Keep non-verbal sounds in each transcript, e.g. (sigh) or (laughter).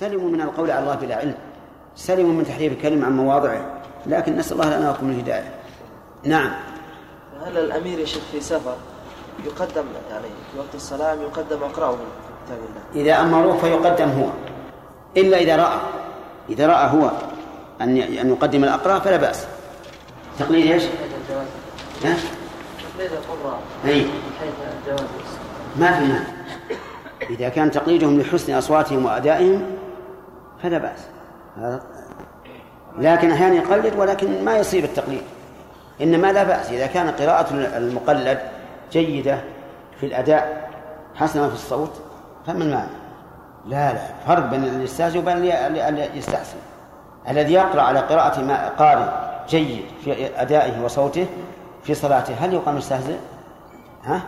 سلموا من القول على الله بلا علم. سلموا من تحريف الكلم عن مواضعه. لكن نسأل الله لنا ولكم الهداية. نعم. هل الأمير شيخ في سفر يقدم يعني في وقت السلام يقدم أقرأه من كتاب الله. إذا أمروه فيقدم هو. إلا إذا رأى. إذا رأى هو أن أن يقدم الأقرأ فلا بأس. تقليد إيش؟ ها؟ تقليد القراء. أي. من حيث الجواز ما في مانع. إذا كان تقليدهم لحسن أصواتهم وأدائهم فلا بأس. هذا لكن أحيانا يقلد ولكن ما يصير التقليد. إنما لا بأس. إذا كان قراءة المقلد جيدة في الأداء حسنة في الصوت فما المانع. لا لا. فرق بين اللي يستهزئ وبين اللي يستحسن الذي يقرأ على قراءة ما قارئ جيد في أدائه وصوته في صلاته هل يقام يستهزئ؟ ها؟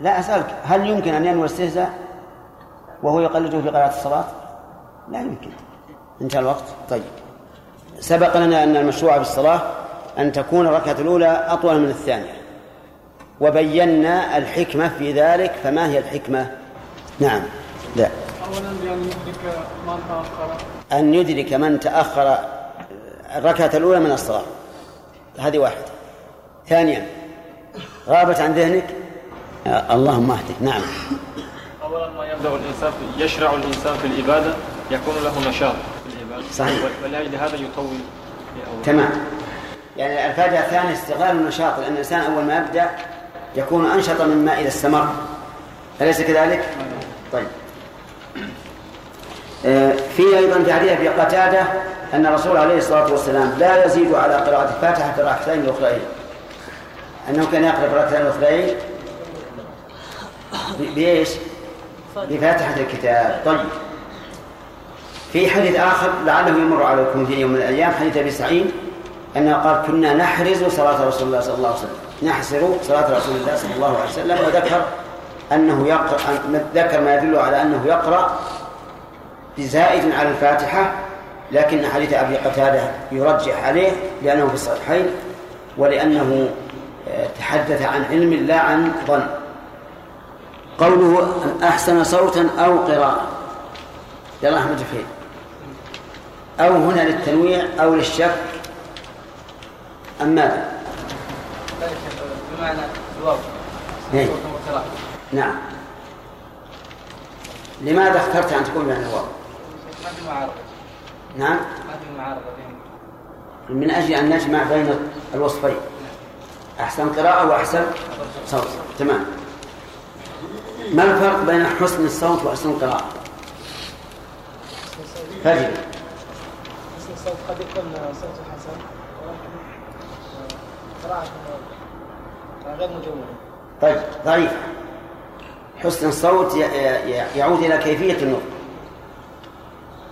لا أسألك هل يمكن أن ينوي الاستهزاء وهو يقلده في قراءة الصلاة؟ لا يمكن. انتهى الوقت. طيب. سبق لنا أن المشروع في الصلاة أن تكون الركعة الأولى أطول من الثانية. وبينا الحكمة في ذلك فما هي الحكمة؟ نعم. لا. أولا بأن يدرك من تأخر. أن يدرك من تأخر الركعة الأولى من الصلاة. هذه واحدة. ثانيا غابت عن ذهنك؟ اللهم اهدك. نعم. أولا ما يبدأ الإنسان يشرع الإنسان في العبادة يكون له نشاط. صحيح. ولأجل هذا يطول تمام. يعني الفائدة الثانية استغلال النشاط لأن الإنسان أول ما يبدأ يكون أنشط مما إذا استمر. أليس كذلك؟ طيب. آه، في أيضا في حديث قتادة أن الرسول عليه الصلاة والسلام لا يزيد على قراءة الفاتحة في الركعتين الأخرين أنه كان يقرأ في الركعتين الأخرين بإيش؟ بفاتحة الكتاب. طيب. في حديث آخر لعله يمر عليكم في يوم من الأيام حديث أبي سعيد أنه قال كنا نحرز صلاة رسول الله صلى الله عليه وسلم. نحسر صلاة رسول الله صلى الله عليه وسلم وذكر أنه يقرأ ذكر ما يدل على أنه يقرأ بزائد على الفاتحة لكن حديث أبي قتادة يرجح عليه لأنه في الصحيحين ولأنه آه، تحدث عن علم لا عن ظن. قوله أحسن صوتا أو قراءة. يلا أحمد الخير أو هنا للتنويع أو للشك. أم ماذا؟ بمعنى الواو. إيه. نعم. لماذا اخترت أن تكون بين الواو؟ ما في معارضة. نعم. ما في معارضة من أجل أن نجمع بين الوصفين. أحسن قراءة وأحسن صوت. تمام. ما الفرق بين حسن الصوت وحسن القراءة؟ فجر. الصوت قد يكون صوته حسن؟ ولكن آه، قراءة غير مجودة طيب ضعيف. حسن الصوت يعود إلى كيفية النطق.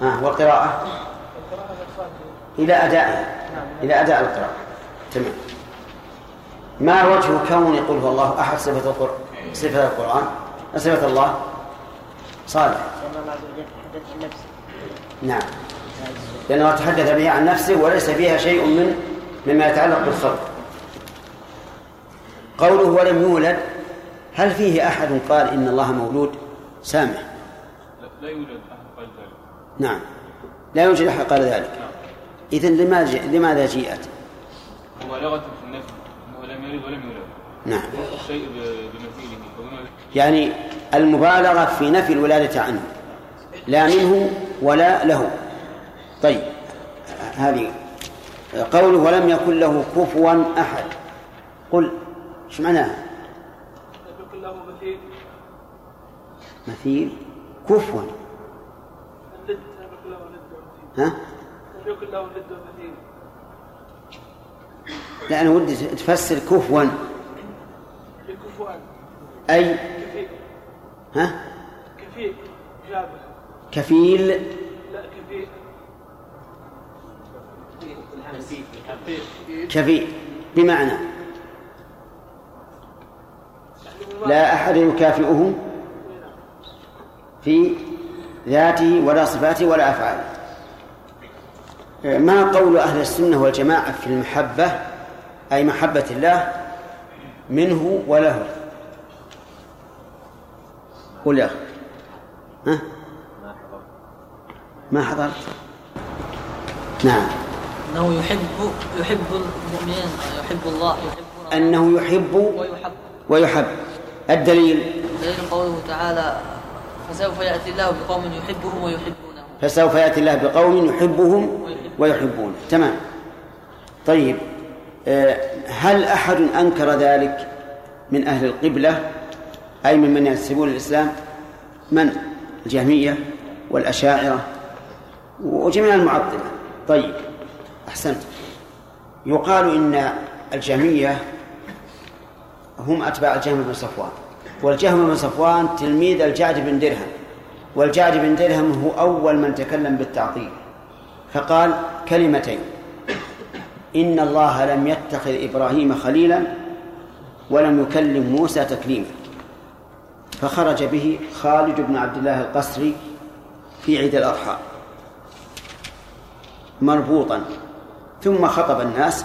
ها والقراءة؟ إلى أدائها إلى أداء القراءة. تمام. ما وجه كون يقول هو الله أحد صفة القرآن صفة القرآن؟ صفة الله؟ صالح. لأن الله عز وجل تحدث عن نفسه نعم. لأنه تحدث بها عن نفسه وليس فيها شيء من مما يتعلق بالخلق قوله ولم يولد هل فيه أحد قال إن الله مولود؟ سامح. لا- يوجد أحد قال ذلك. نعم. لا يوجد أحد قال ذلك. إذن لماذا لماذا جيءت مبالغة في النفي أنه لم يلد ولم يولد. نعم. الشيء بمثيله. يعني المبالغة في نفي الولادة عنه لا منه ولا له طيب هذه قوله ولم يكن له كفوا أحد. قل إيش معناها؟ لم يكن له مثيل. مثيل كفوا. ها؟ لم يكن له ند ومثيل لا أنا ودي تفسر كفوا. لكفوان أي؟ كفيل ها؟ كفيل لا كفيل. كفيل بمعنى لا أحد يكافئه في ذاته ولا صفاته ولا أفعاله. ما قول أهل السنة والجماعة في المحبة أي محبة الله منه وله؟ قل يا أخي. ها؟ ما حضرت؟ نعم. أنه يحب يحب المؤمنين يحب الله يحبون أنه يحب ويحب. ويحب. الدليل. دليل قوله تعالى فسوف يأتي الله بقوم يحبهم ويحبونه فسوف يأتي الله بقوم يحبهم ويحبونه تمام. طيب آه، هل أحد أنكر ذلك من أهل القبلة؟ أي ممن ينسبون الإسلام من؟ الجهمية والأشاعرة وجميع المعطلة. طيب. أحسنت. يقال إن الجهمية هم أتباع الجهم بن صفوان. والجهم بن صفوان تلميذ الجعد بن درهم. والجعد بن درهم هو أول من تكلم بالتعطيل. فقال كلمتين. إن الله لم يتخذ إبراهيم خليلا ولم يكلم موسى تكليما. فخرج به خالد بن عبد الله القسري في عيد الأضحى. مربوطا. ثم خطب الناس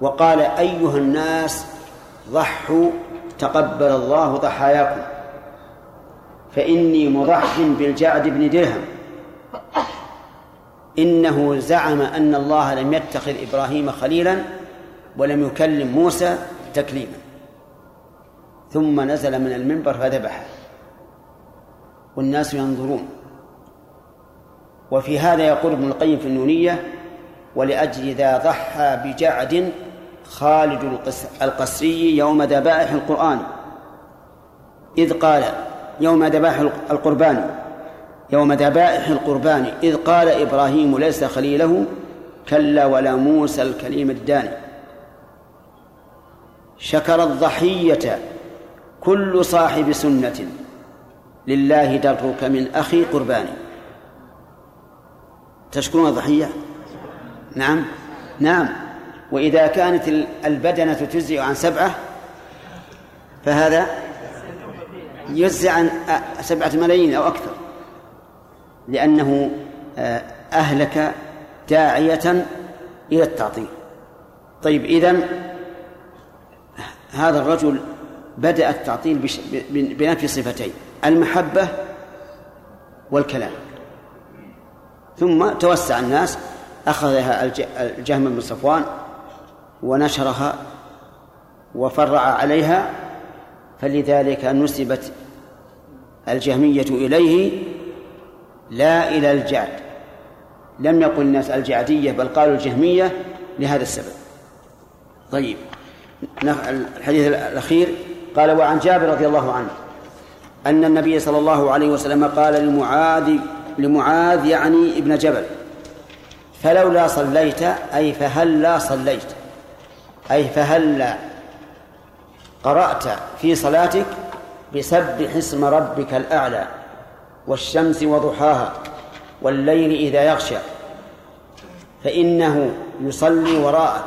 وقال أيها الناس ضحوا تقبل الله ضحاياكم فإني مضح بالجعد بن درهم إنه زعم أن الله لم يتخذ إبراهيم خليلا ولم يكلم موسى تكليما ثم نزل من المنبر فذبحه والناس ينظرون وفي هذا يقول ابن القيم في النونية ولأجل ذا ضحى بجعد خالد القسري يوم ذبائح القرآن. إذ قال يوم ذبائح القربان يوم ذبائح القربان إذ قال إبراهيم ليس خليله كلا ولا موسى الكليم الداني. شكر الضحية كل صاحب سنة لله درك من أخي قرباني. تشكرون الضحية؟ نعم. نعم. وإذا كانت البدنة تجزئ عن سبعة فهذا يجزئ عن سبعة ملايين أو أكثر. لأنه أهلك داعية إلى التعطيل. طيب إذن هذا الرجل بدأ التعطيل بنفي صفتين المحبة والكلام. ثم توسع الناس أخذها الجهم بن صفوان ونشرها وفرع عليها فلذلك نسبت الجهمية إليه لا إلى الجعد. لم يقل الناس الجعدية بل قالوا الجهمية لهذا السبب. طيب الحديث الأخير قال وعن جابر رضي الله عنه أن النبي صلى الله عليه وسلم قال لمعاذ لمعاذ يعني ابن جبل فلولا صليت أي فهلا صليت أي فهلا قرأت في صلاتك بسبح اسم ربك الأعلى والشمس وضحاها والليل إذا يغشى فإنه يصلي وراءك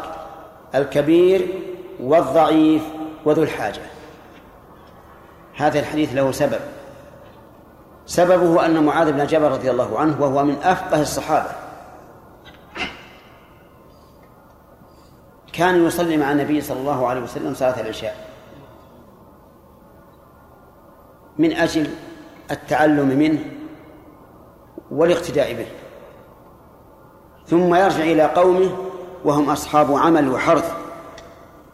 الكبير والضعيف وذو الحاجة. هذا الحديث له سبب. سببه أن معاذ بن جبل رضي الله عنه وهو من أفقه الصحابة كان يصلي مع النبي صلى الله عليه وسلم صلاة العشاء. من أجل التعلم منه والاقتداء به. ثم يرجع إلى قومه وهم أصحاب عمل وحرث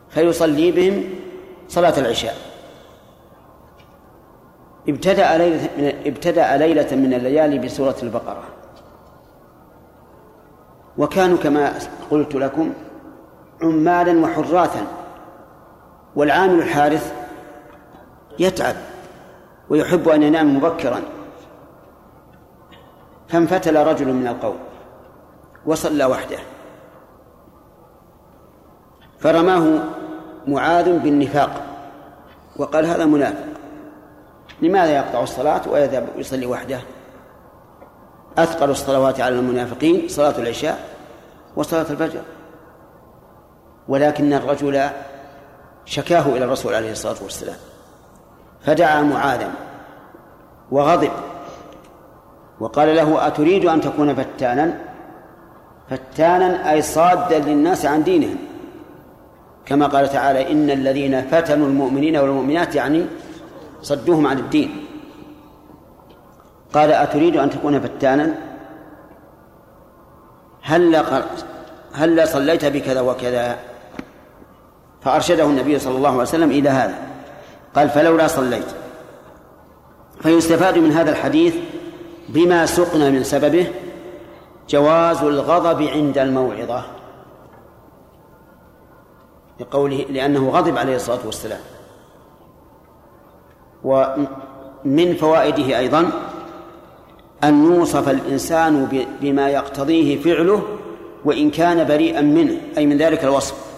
فيصلي بهم صلاة العشاء. ابتدأ ليلة من ابتدأ ليلة من الليالي بسورة البقرة. وكانوا كما قلت لكم عمالا وحراثا والعامل الحارث يتعب ويحب أن ينام مبكرا. فانفتل رجل من القوم وصلى وحده. فرماه معاذ بالنفاق وقال هذا منافق. لماذا يقطع الصلاة ويذهب يصلي وحده؟ أثقل الصلوات على المنافقين صلاة العشاء وصلاة الفجر. ولكن الرجل شكاه إلى الرسول عليه الصلاة والسلام. فدعا معاذا وغضب. وقال له أتريد أن تكون فتانا؟ فتانا أي صادا للناس عن دينهم. كما قال تعالى إن الذين فتنوا المؤمنين والمؤمنات يعني صدوهم عن الدين. قال أتريد أن تكون فتانا؟ هل هل صليت بكذا وكذا؟ فأرشده النبي صلى الله عليه وسلم إلى هذا. قال فلولا صليت. فيستفاد من هذا الحديث بما سقنا من سببه جواز الغضب عند الموعظة. لقوله لأنه غضب عليه الصلاة والسلام. ومن فوائده أيضا أن يوصف الإنسان بما يقتضيه فعله وإن كان بريئا منه أي من ذلك الوصف.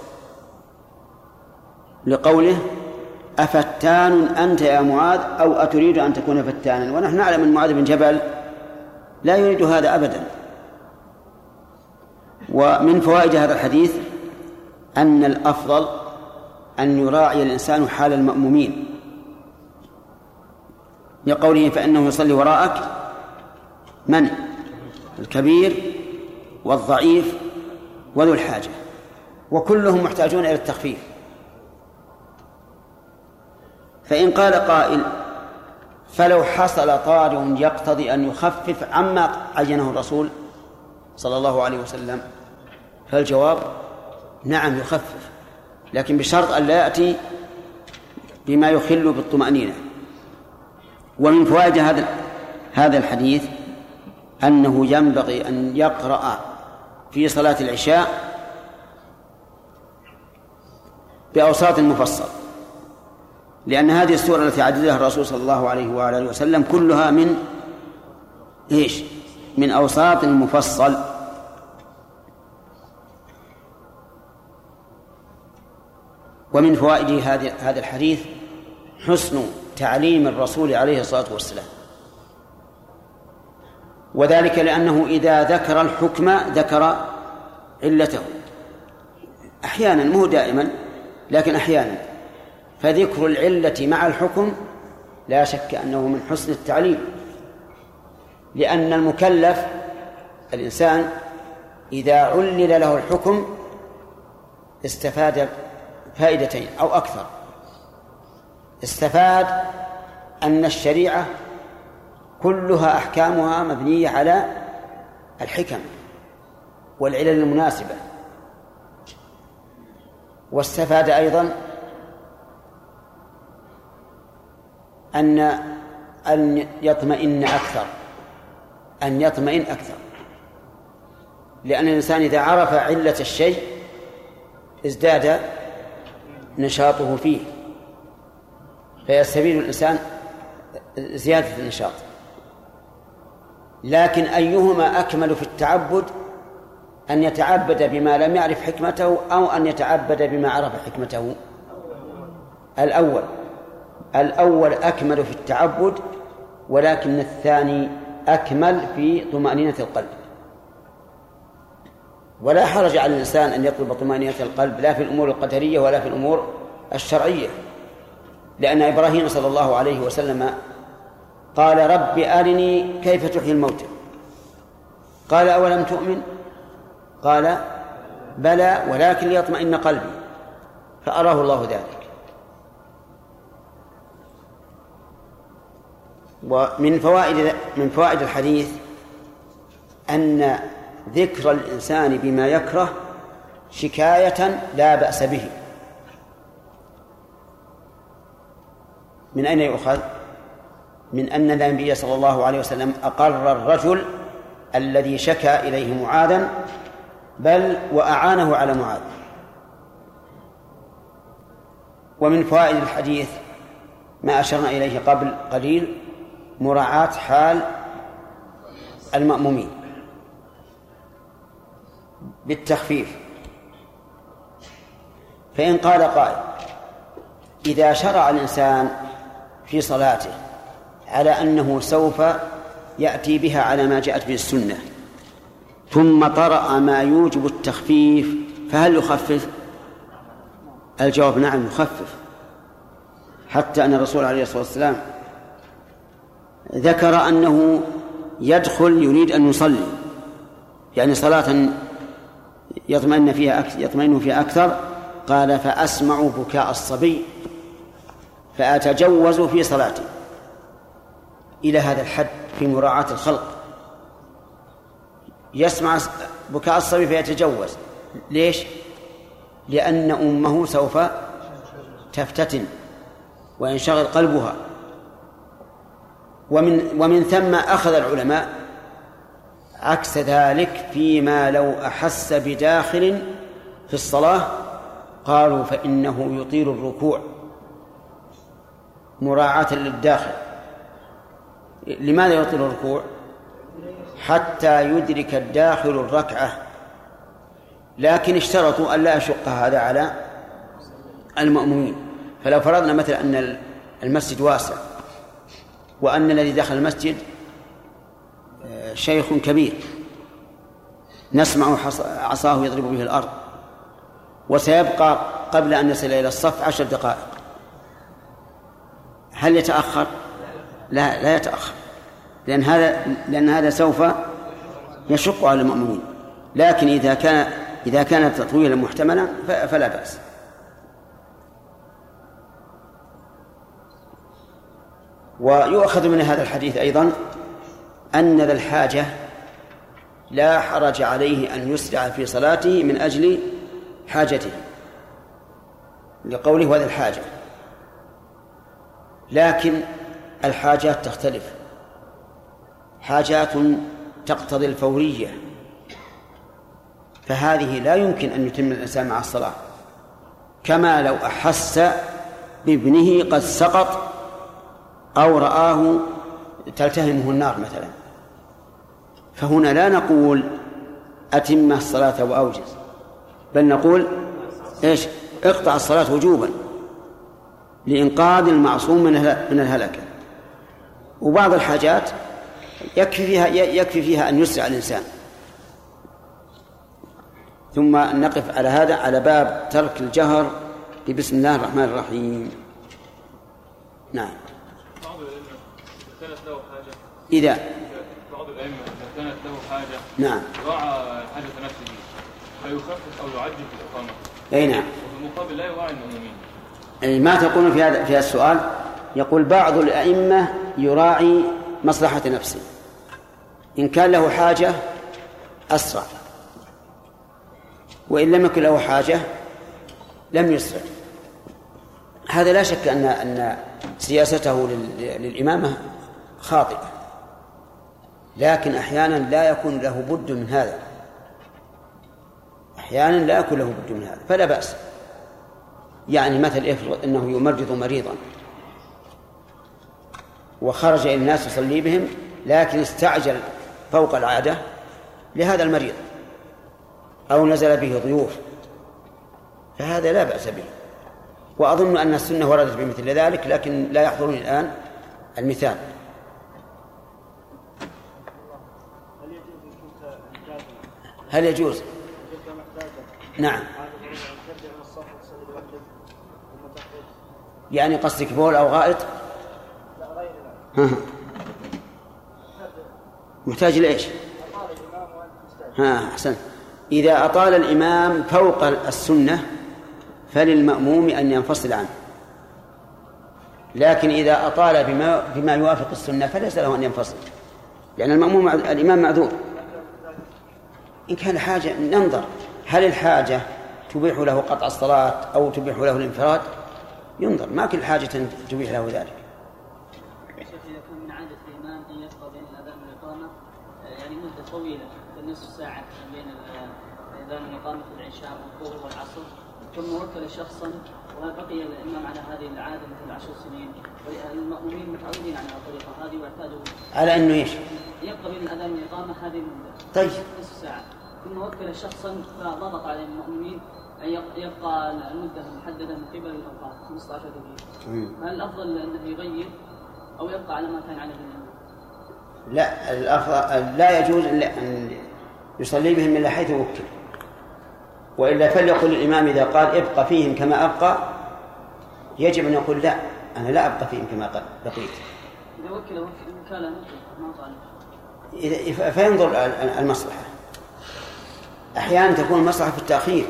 لقوله أفتان أنت يا معاذ أو أتريد أن تكون فتانا؟ ونحن نعلم أن معاذ بن جبل لا يريد هذا أبدا. ومن فوائد هذا الحديث أن الأفضل أن يراعي الإنسان حال المأمومين. لقوله فإنه يصلي وراءك من؟ الكبير والضعيف وذو الحاجة. وكلهم محتاجون إلى التخفيف. فإن قال قائل فلو حصل طارئ يقتضي أن يخفف عما عينه الرسول صلى الله عليه وسلم. فالجواب نعم يخفف لكن بشرط أن لا يأتي بما يخل بالطمأنينة. ومن فوائد هذا هذا الحديث أنه ينبغي أن يقرأ في صلاة العشاء بأوساط مفصل لأن هذه السورة التي عددها الرسول صلى الله عليه وآله وسلم كلها من إيش؟ من أوساط مفصل ومن فوائد هذا الحديث حسن تعليم الرسول عليه الصلاة والسلام. وذلك لأنه إذا ذكر الحكم ذكر علته. أحيانا مو دائما لكن أحيانا. فذكر العلة مع الحكم لا شك أنه من حسن التعليم لأن المكلف الإنسان إذا علل له الحكم استفاد فائدتين أو أكثر. استفاد أن الشريعة كلها أحكامها مبنية على الحكم والعلل المناسبة واستفاد أيضا أن أن يطمئن أكثر. أن يطمئن أكثر. لأن الإنسان إذا عرف علة الشيء ازداد نشاطه فيه. فيستفيد الإنسان زيادة النشاط. لكن أيهما أكمل في التعبد؟ أن يتعبد بما لم يعرف حكمته أو أن يتعبد بما عرف حكمته. الأول. الأول أكمل في التعبد ولكن الثاني أكمل في طمأنينة القلب. ولا حرج على الإنسان أن يطلب طمأنينة القلب لا في الأمور القدرية ولا في الأمور الشرعية. لأن إبراهيم صلى الله عليه وسلم قال رب أرني كيف تحيي الموتى. قال أولم تؤمن؟ قال بلى ولكن ليطمئن قلبي. فأراه الله ذلك. ومن فوائد من فوائد الحديث أن ذكر الإنسان بما يكره شكاية لا بأس به من أين يؤخذ؟ من أن النبي صلى الله عليه وسلم أقر الرجل الذي شكا إليه معاذا بل وأعانه على معاذ ومن فوائد الحديث ما أشرنا إليه قبل قليل مراعاة حال المأمومين. بالتخفيف. فإن قال قائل إذا شرع الإنسان في صلاته على أنه سوف يأتي بها على ما جاءت به السنة ثم طرأ ما يوجب التخفيف فهل يخفف؟ الجواب نعم يخفف. حتى أن الرسول عليه الصلاة والسلام ذكر أنه يدخل يريد أن يصلي. يعني صلاة يطمئن فيها يطمئن فيها أكثر. قال فأسمع بكاء الصبي فأتجوز في صلاتي. إلى هذا الحد في مراعاة الخلق. يسمع بكاء الصبي فيتجوز. ليش؟ لأن أمه سوف تفتتن وينشغل قلبها. ومن ومن ثم أخذ العلماء عكس ذلك فيما لو أحس بداخل في الصلاة قالوا فإنه يطيل الركوع مراعاة للداخل. لماذا يطيل الركوع؟ حتى يدرك الداخل الركعة. لكن اشترطوا أن لا يشق هذا على المأمومين فلو فرضنا مثلا أن المسجد واسع وأن الذي دخل المسجد آه، شيخ كبير. نسمع عصاه يضرب به الأرض. وسيبقى قبل أن يصل إلى الصف عشر دقائق. هل يتأخر؟ لا لا يتأخر. لأن هذا لأن هذا سوف يشق على المأمومين لكن إذا كان إذا كان تطويلا محتملا فلا بأس. ويؤخذ من هذا الحديث أيضا أن ذا الحاجة لا حرج عليه أن يسرع في صلاته من أجل حاجته لقوله وذا الحاجة. لكن الحاجات تختلف. حاجات تقتضي الفورية. فهذه لا يمكن أن يتم الإنسان مع الصلاة. كما لو أحس بابنه قد سقط أو رآه تلتهمه النار مثلا. فهنا لا نقول أتم الصلاة وأوجز بل نقول إيش؟ اقطع الصلاة وجوبا لإنقاذ المعصوم من من الهلكة. وبعض الحاجات يكفي فيها يكفي فيها أن يسرع الإنسان. ثم نقف على هذا على باب ترك الجهر بسم الله الرحمن الرحيم. نعم بعض الأئمة إذا كانت له حاجة إذا بعض الأئمة إذا كانت له حاجة نعم. راعى حاجة نفسه فيخفف أو يعجل في الإقامة أي نعم. وفي المقابل لا يراعي المؤمنين. أي ما تقول في هذا في هذا السؤال؟ يقول بعض الأئمة يراعي مصلحة نفسه. إن كان له حاجة أسرع. وإن لم يكن له حاجة لم يسرع. هذا لا شك أن أن سياسته للإمامة خاطئة. لكن أحيانا لا يكون له بد من هذا. أحيانا لا يكون له بد من هذا فلا بأس. يعني مثل افرض أنه يمرض مريضا. وخرج إلى الناس يصلي بهم لكن استعجل فوق العادة لهذا المريض. أو نزل به ضيوف. فهذا لا بأس به. وأظن أن السنة وردت بمثل ذلك لكن لا يحضرني الآن المثال. هل يجوز؟ نعم. يعني قصدك بول أو غائط. محتاج لإيش؟ ها أحسن إذا أطال الإمام فوق السنة فللمأموم أن ينفصل عنه. لكن إذا أطال بما بما يوافق السنة فليس له أن ينفصل لأن المأموم الإمام معذور. إن كان حاجة ننظر هل الحاجة تبيح له قطع الصلاة أو تبيح له الانفراد؟ ينظر ما كل حاجة تبيح له ذلك. إذا كان من عادة الإمام أن يبقى بين الأذان والإقامة آه، يعني مدة طويلة نصف ساعة بين الأذان والإقامة في العشاء والظهر والعصر ثم وكل شخصا وبقي الإمام على هذه العادة مثل عشر سنين. والمأمومين متعودين على الطريقة هذه واعتادوا على أنه إيش يبقى بين الأذان والإقامة هذه المدة طيب. نصف ساعة. ثم وكل شخصا فضغط عليه المؤمنين أن يبقى المدة المحددة من قبل الأوقات 15 دقيقة. هل الأفضل أنه يغير أو يبقى على ما كان عليه؟ لا الأفضل لا يجوز أن يصلي بهم إلا حيث وكل. وإلا فليقل الإمام إذا قال ابقى فيهم كما أبقى. يجب أن يقول لا أنا لا أبقى فيهم كما بقيت. إذا وكل وكالة ما فينظر المصلحة. أحيانا تكون المصلحة في التأخير.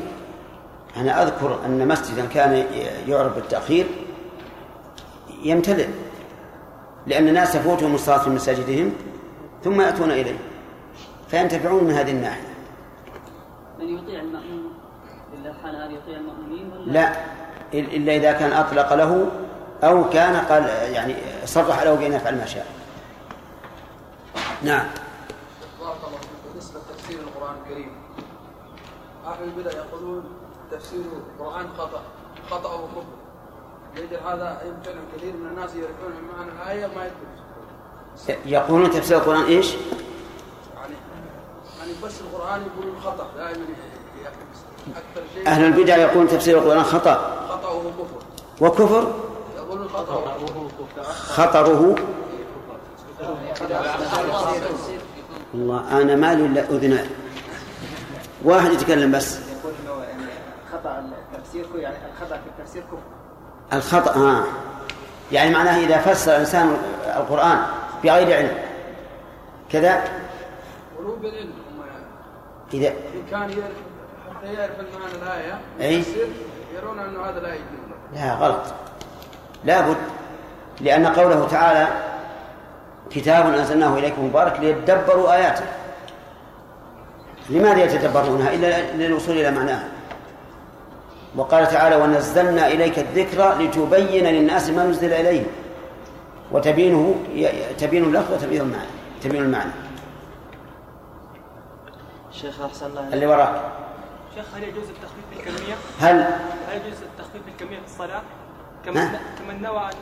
أنا أذكر أن مسجدا كان يعرف بالتأخير يمتلئ لأن الناس يفوتهم الصلاة في مساجدهم ثم يأتون إليه. فينتفعون من هذه الناحية. من يطيع المأمون ولا؟ لا إل- إلا إذا كان أطلق له أو كان قال يعني صرح له بأن يفعل ما شاء. نعم. بارك الله فيكم بالنسبة لتفسير القرآن الكريم أهل البدع يقولون تفسير القرآن خطأ خطا وكفر لاجل هذا يمكن كثير من الناس يعرفون معنى الآية ما يدرون. يقولون تفسير القرآن إيش؟ يعني يعني بس القرآن يقولون خطأ دائما أهل البدع يقولون تفسير القرآن خطأ. خطا وهو كفر. وكفر؟ خطره. الله أنا مالي إلا أذنان واحد يتكلم بس. خطا التفسير يعني الخطأ في التفسير كفر الخطأ ها. يعني معناه إذا فسر الإنسان القرآن بغير علم. كذا؟ ولو بالعلم هم يعني. إذا إن كان حتى يعرف معنى الآية. أي. يفسر يرون أنه هذا لا يجوز. لا غلط. لابد لأن قوله تعالى كتاب أنزلناه إليكم مبارك ليدبروا آياته. لماذا يتدبرونها؟ إلا للوصول إلى معناها. وقال تعالى ونزلنا إليك الذكر لتبين للناس ما نزل إليهم. وتبينه تبين اللفظ وتبين المعنى تبين المعنى. شيخ أحسن الله اللي وراك. شيخ هل يجوز التخفيف بالكمية؟ هل هل يجوز التخفيف بالكمية في الصلاة؟ كمن ها؟ كمن نوى أن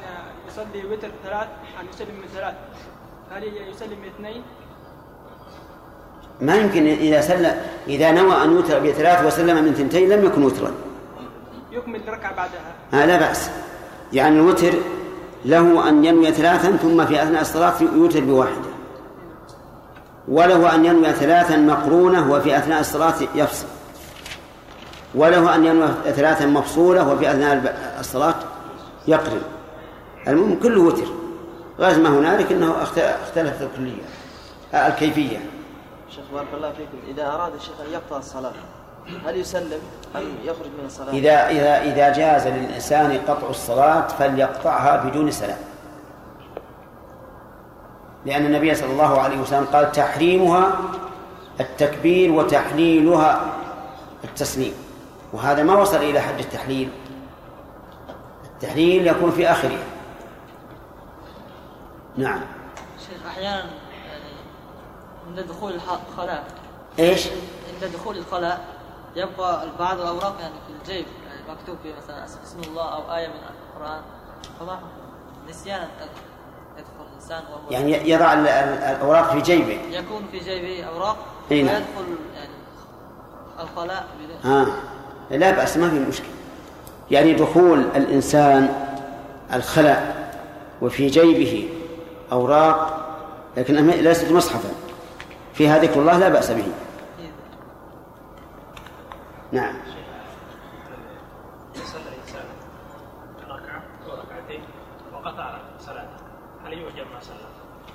يصلي وتر ثلاث أن يسلم من ثلاث هل يسلم من اثنين؟ ما يمكن إذا سلم إذا نوى أن يوتر بثلاث وسلم من ثنتين لم يكن وترا يكمل ركعة بعدها آه لا بأس يعني الوتر له أن ينوي ثلاثا ثم في أثناء الصلاة يوتر بواحدة وله أن ينوي ثلاثا مقرونة وفي أثناء الصلاة يفصل وله أن ينوي ثلاثا مفصولة وفي أثناء الصلاة يقرن. المهم كله وتر. غير ما هنالك أنه اخت- اختلفت الكلية آه، الكيفية. شيخ بارك الله فيكم إذا أراد الشيخ أن يقطع الصلاة هل يسلم؟ أم يخرج من الصلاة؟ إذا إذا إذا جاز للإنسان قطع الصلاة فليقطعها بدون سلام. لأن النبي صلى الله عليه وسلم قال تحريمها التكبير وتحليلها التسليم. وهذا ما وصل إلى حد التحليل. التحليل يكون في آخره. نعم. شيخ أحيانا يعني عند دخول الخلاء. إيش؟ عند دخول الخلاء يبقى بعض الأوراق يعني في الجيب يعني مكتوب فيه مثلا أسم الله أو آية من القرآن فما نسيانا يدخل الإنسان وهو يعني يضع ال- ال- الأوراق في جيبه. يكون في جيبه أوراق أي نعم. ويدخل يعني الخلاء بدون ها لا بأس ما في مشكلة. يعني دخول الإنسان الخلاء وفي جيبه أوراق لكنها ليست مصحفا. فيها ذكر الله لا بأس به. نعم.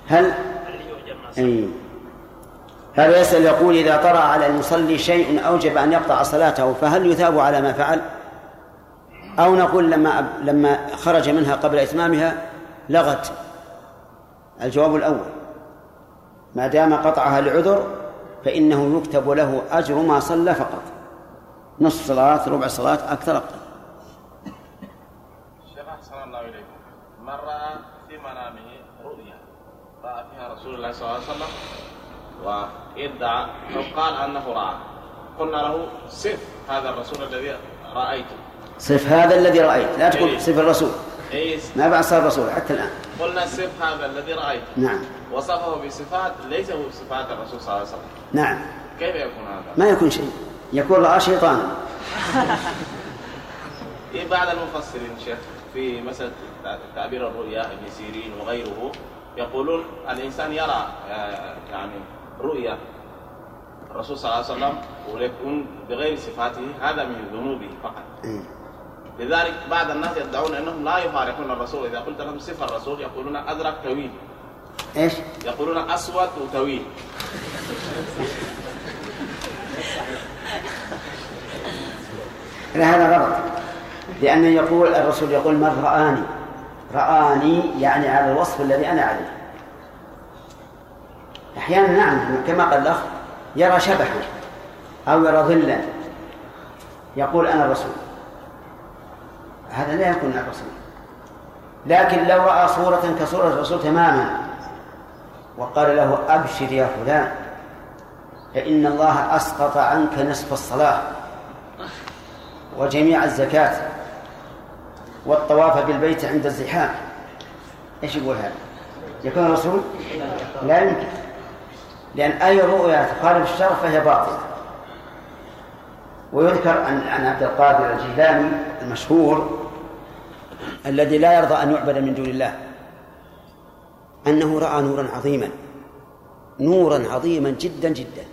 هل؟ هل؟ هل يؤجر ما صلى؟ أي. هذا يسأل يقول إذا طرأ على المصلي شيء أوجب أن يقطع صلاته فهل يثاب على ما فعل؟ أو نقول لما لما خرج منها قبل إتمامها لغت. الجواب الأول ما دام قطعها لعذر فإنه يكتب له أجر ما صلى فقط. نصف صلاة ربع صلاة أكثر أقل. شيخ أحسن الله إليكم. من رأى في منامه رؤيا رأى فيها رسول الله صلى الله عليه وسلم؟ وادعى أو قال أنه رأى. قلنا له صف هذا الرسول الذي رأيته صف هذا الذي رأيت. لا تقول صف الرسول. إيه. ما بعد صار رسول حتى الآن. قلنا صف هذا الذي رأيته نعم. وصفه بصفات ليس هو صفات الرسول صلى الله عليه وسلم. نعم. كيف يكون هذا؟ ما يكون شيء. يكون رأى شيطانا. (laughs) إيه بعض المفسرين شيخ في مسألة تعبير الرؤيا ابن سيرين وغيره يقولون الإنسان يرى آه، يعني رؤيا. الرسول صلى الله عليه وسلم ويكون بغير صفاته هذا من ذنوبه فقط. لذلك بعض الناس يدعون أنهم لا يفارقون الرسول. إذا قلت لهم صفه الرسول يقولون ازرق طويل إيش؟ يقولون أسود وطويل لا هذا غلط. لأن يقول الرسول يقول من رآني؟ رآني يعني على الوصف الذي أنا عليه. أحيانا نعم كما قال الأخ يرى شبحا أو يرى ظلا. يقول أنا الرسول هذا لا يكون الرسول. لكن لو رأى صورة كصورة الرسول تماما وقال له أبشر يا فلان فإن الله أسقط عنك نصف الصلاة وجميع الزكاة والطواف بالبيت عند الزحام. إيش يقول هذا؟ يكون الرسول؟ لا يمكن. لأن أي رؤيا تخالف الشرع فهي باطلة. ويذكر عن عن عبد القادر الجيلاني المشهور الذي لا يرضى أن يعبد من دون الله أنه رأى نورا عظيما نورا عظيما جدا جدا.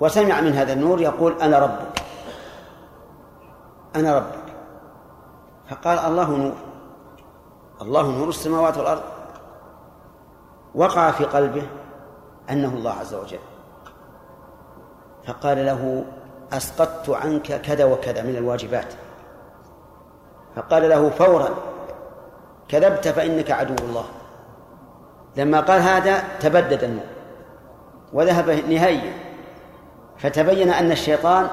وسمع من هذا النور يقول أنا ربك أنا ربك. فقال الله نور الله نور السماوات والأرض. وقع في قلبه أنه الله عز وجل. فقال له أسقطت عنك كذا وكذا من الواجبات. فقال له فورا كذبت فإنك عدو الله. لما قال هذا تبدد النور وذهب نهائيا. فتبين أن الشيطان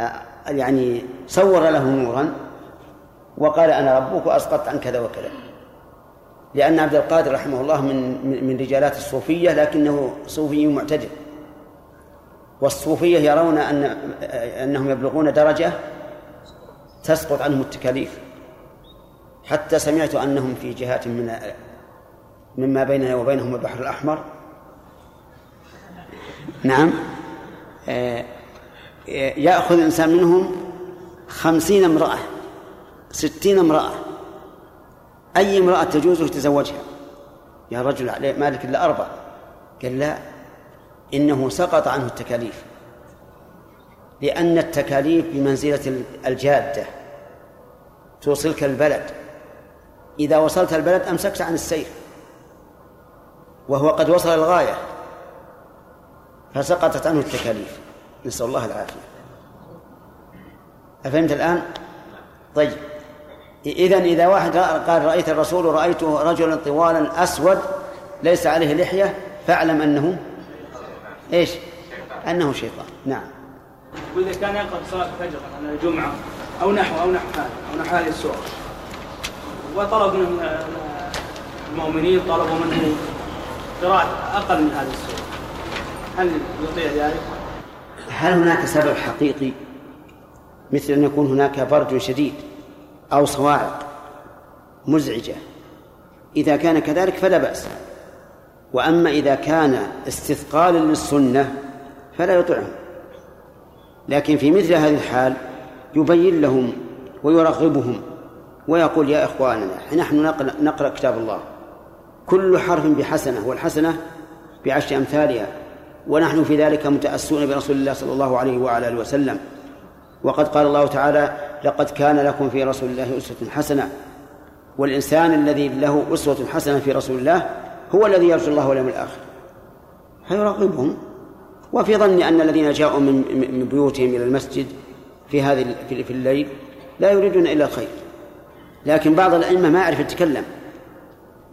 آه، يعني صور له نورا وقال أنا ربك وأسقطت عن كذا وكذا. لأن عبد القادر رحمه الله من من رجالات الصوفية لكنه صوفي معتدل. والصوفية يرون أن أنهم يبلغون درجة تسقط عنهم التكاليف. حتى سمعت أنهم في جهات من مما بيننا وبينهم البحر الأحمر. نعم. آه، يأخذ الإنسان منهم خمسين امرأة ستين امرأة. أي امرأة تجوز يتزوجها يا رجل مالك إلا أربع قال لا إنه سقط عنه التكاليف. لأن التكاليف بمنزلة الجادة توصلك البلد. إذا وصلت البلد أمسكت عن السير وهو قد وصل الغاية فسقطت عنه التكاليف. نسأل الله العافية. أفهمت الآن؟ طيب. إذا إذا واحد قال رأيت الرسول رأيته رجلا طوالا أسود ليس عليه لحية فاعلم أنه إيش؟ أنه شيطان. نعم. وإذا كان يقرأ صلاة الفجر على الجمعة أو نحو أو نحو هذا أو نحو هذه السورة. وطلب من المؤمنين طلبوا منه قراءة أقل من هذه السورة. هل يطيع ذلك؟ هل هناك سبب حقيقي مثل أن يكون هناك برد شديد؟ أو صواعق مزعجة. إذا كان كذلك فلا بأس. وأما إذا كان استثقالا للسنة فلا يطعهم. لكن في مثل هذه الحال يبين لهم ويرغبهم ويقول يا إخواننا نحن نقرأ كتاب الله. كل حرف بحسنة والحسنة بعشر أمثالها. ونحن في ذلك متأسون برسول الله صلى الله عليه وعلى آله وسلم. وقد قال الله تعالى لقد كان لكم في رسول الله أسوة حسنة. والإنسان الذي له أسوة حسنة في رسول الله هو الذي يرجو الله واليوم الآخر. فيراقبهم. وفي ظني أن الذين جاءوا من بيوتهم إلى المسجد في هذه في الليل لا يريدون إلا الخير. لكن بعض الأئمة ما يعرف يتكلم.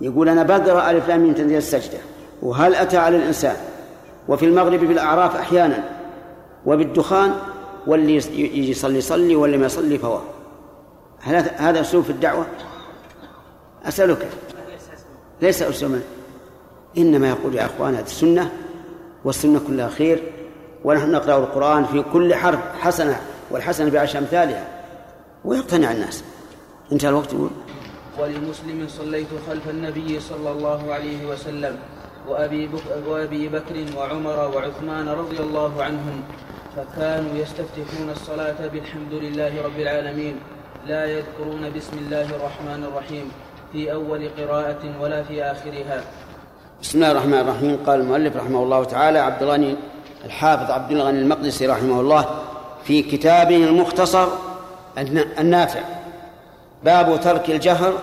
يقول أنا بقرأ ألف لام من تنزيل السجدة. وهل أتى على الإنسان؟ وفي المغرب بالأعراف أحيانا. وبالدخان واللي يجي يصلي يصلي واللي ما يصلي فهو هذا أسلوب في الدعوة؟ أسألك. ليس أسلوبا إنما يقول يا أخوان هذه السنة والسنة كلها خير ونحن نقرأ القرآن في كل حرف حسنة والحسنة بعشر أمثالها ويقتنع الناس. انتهى الوقت. يقول. ولمسلم صليت خلف النبي صلى الله عليه وسلم وأبي, وأبي بكر وعمر وعثمان رضي الله عنهم فكانوا يستفتحون الصلاة بالحمد لله رب العالمين لا يذكرون بسم الله الرحمن الرحيم في أول قراءة ولا في آخرها. بسم الله الرحمن الرحيم. قال المؤلف رحمه الله تعالى عبد الغني الحافظ عبد الغني المقدسي رحمه الله في كتابه المختصر النافع باب ترك الجهر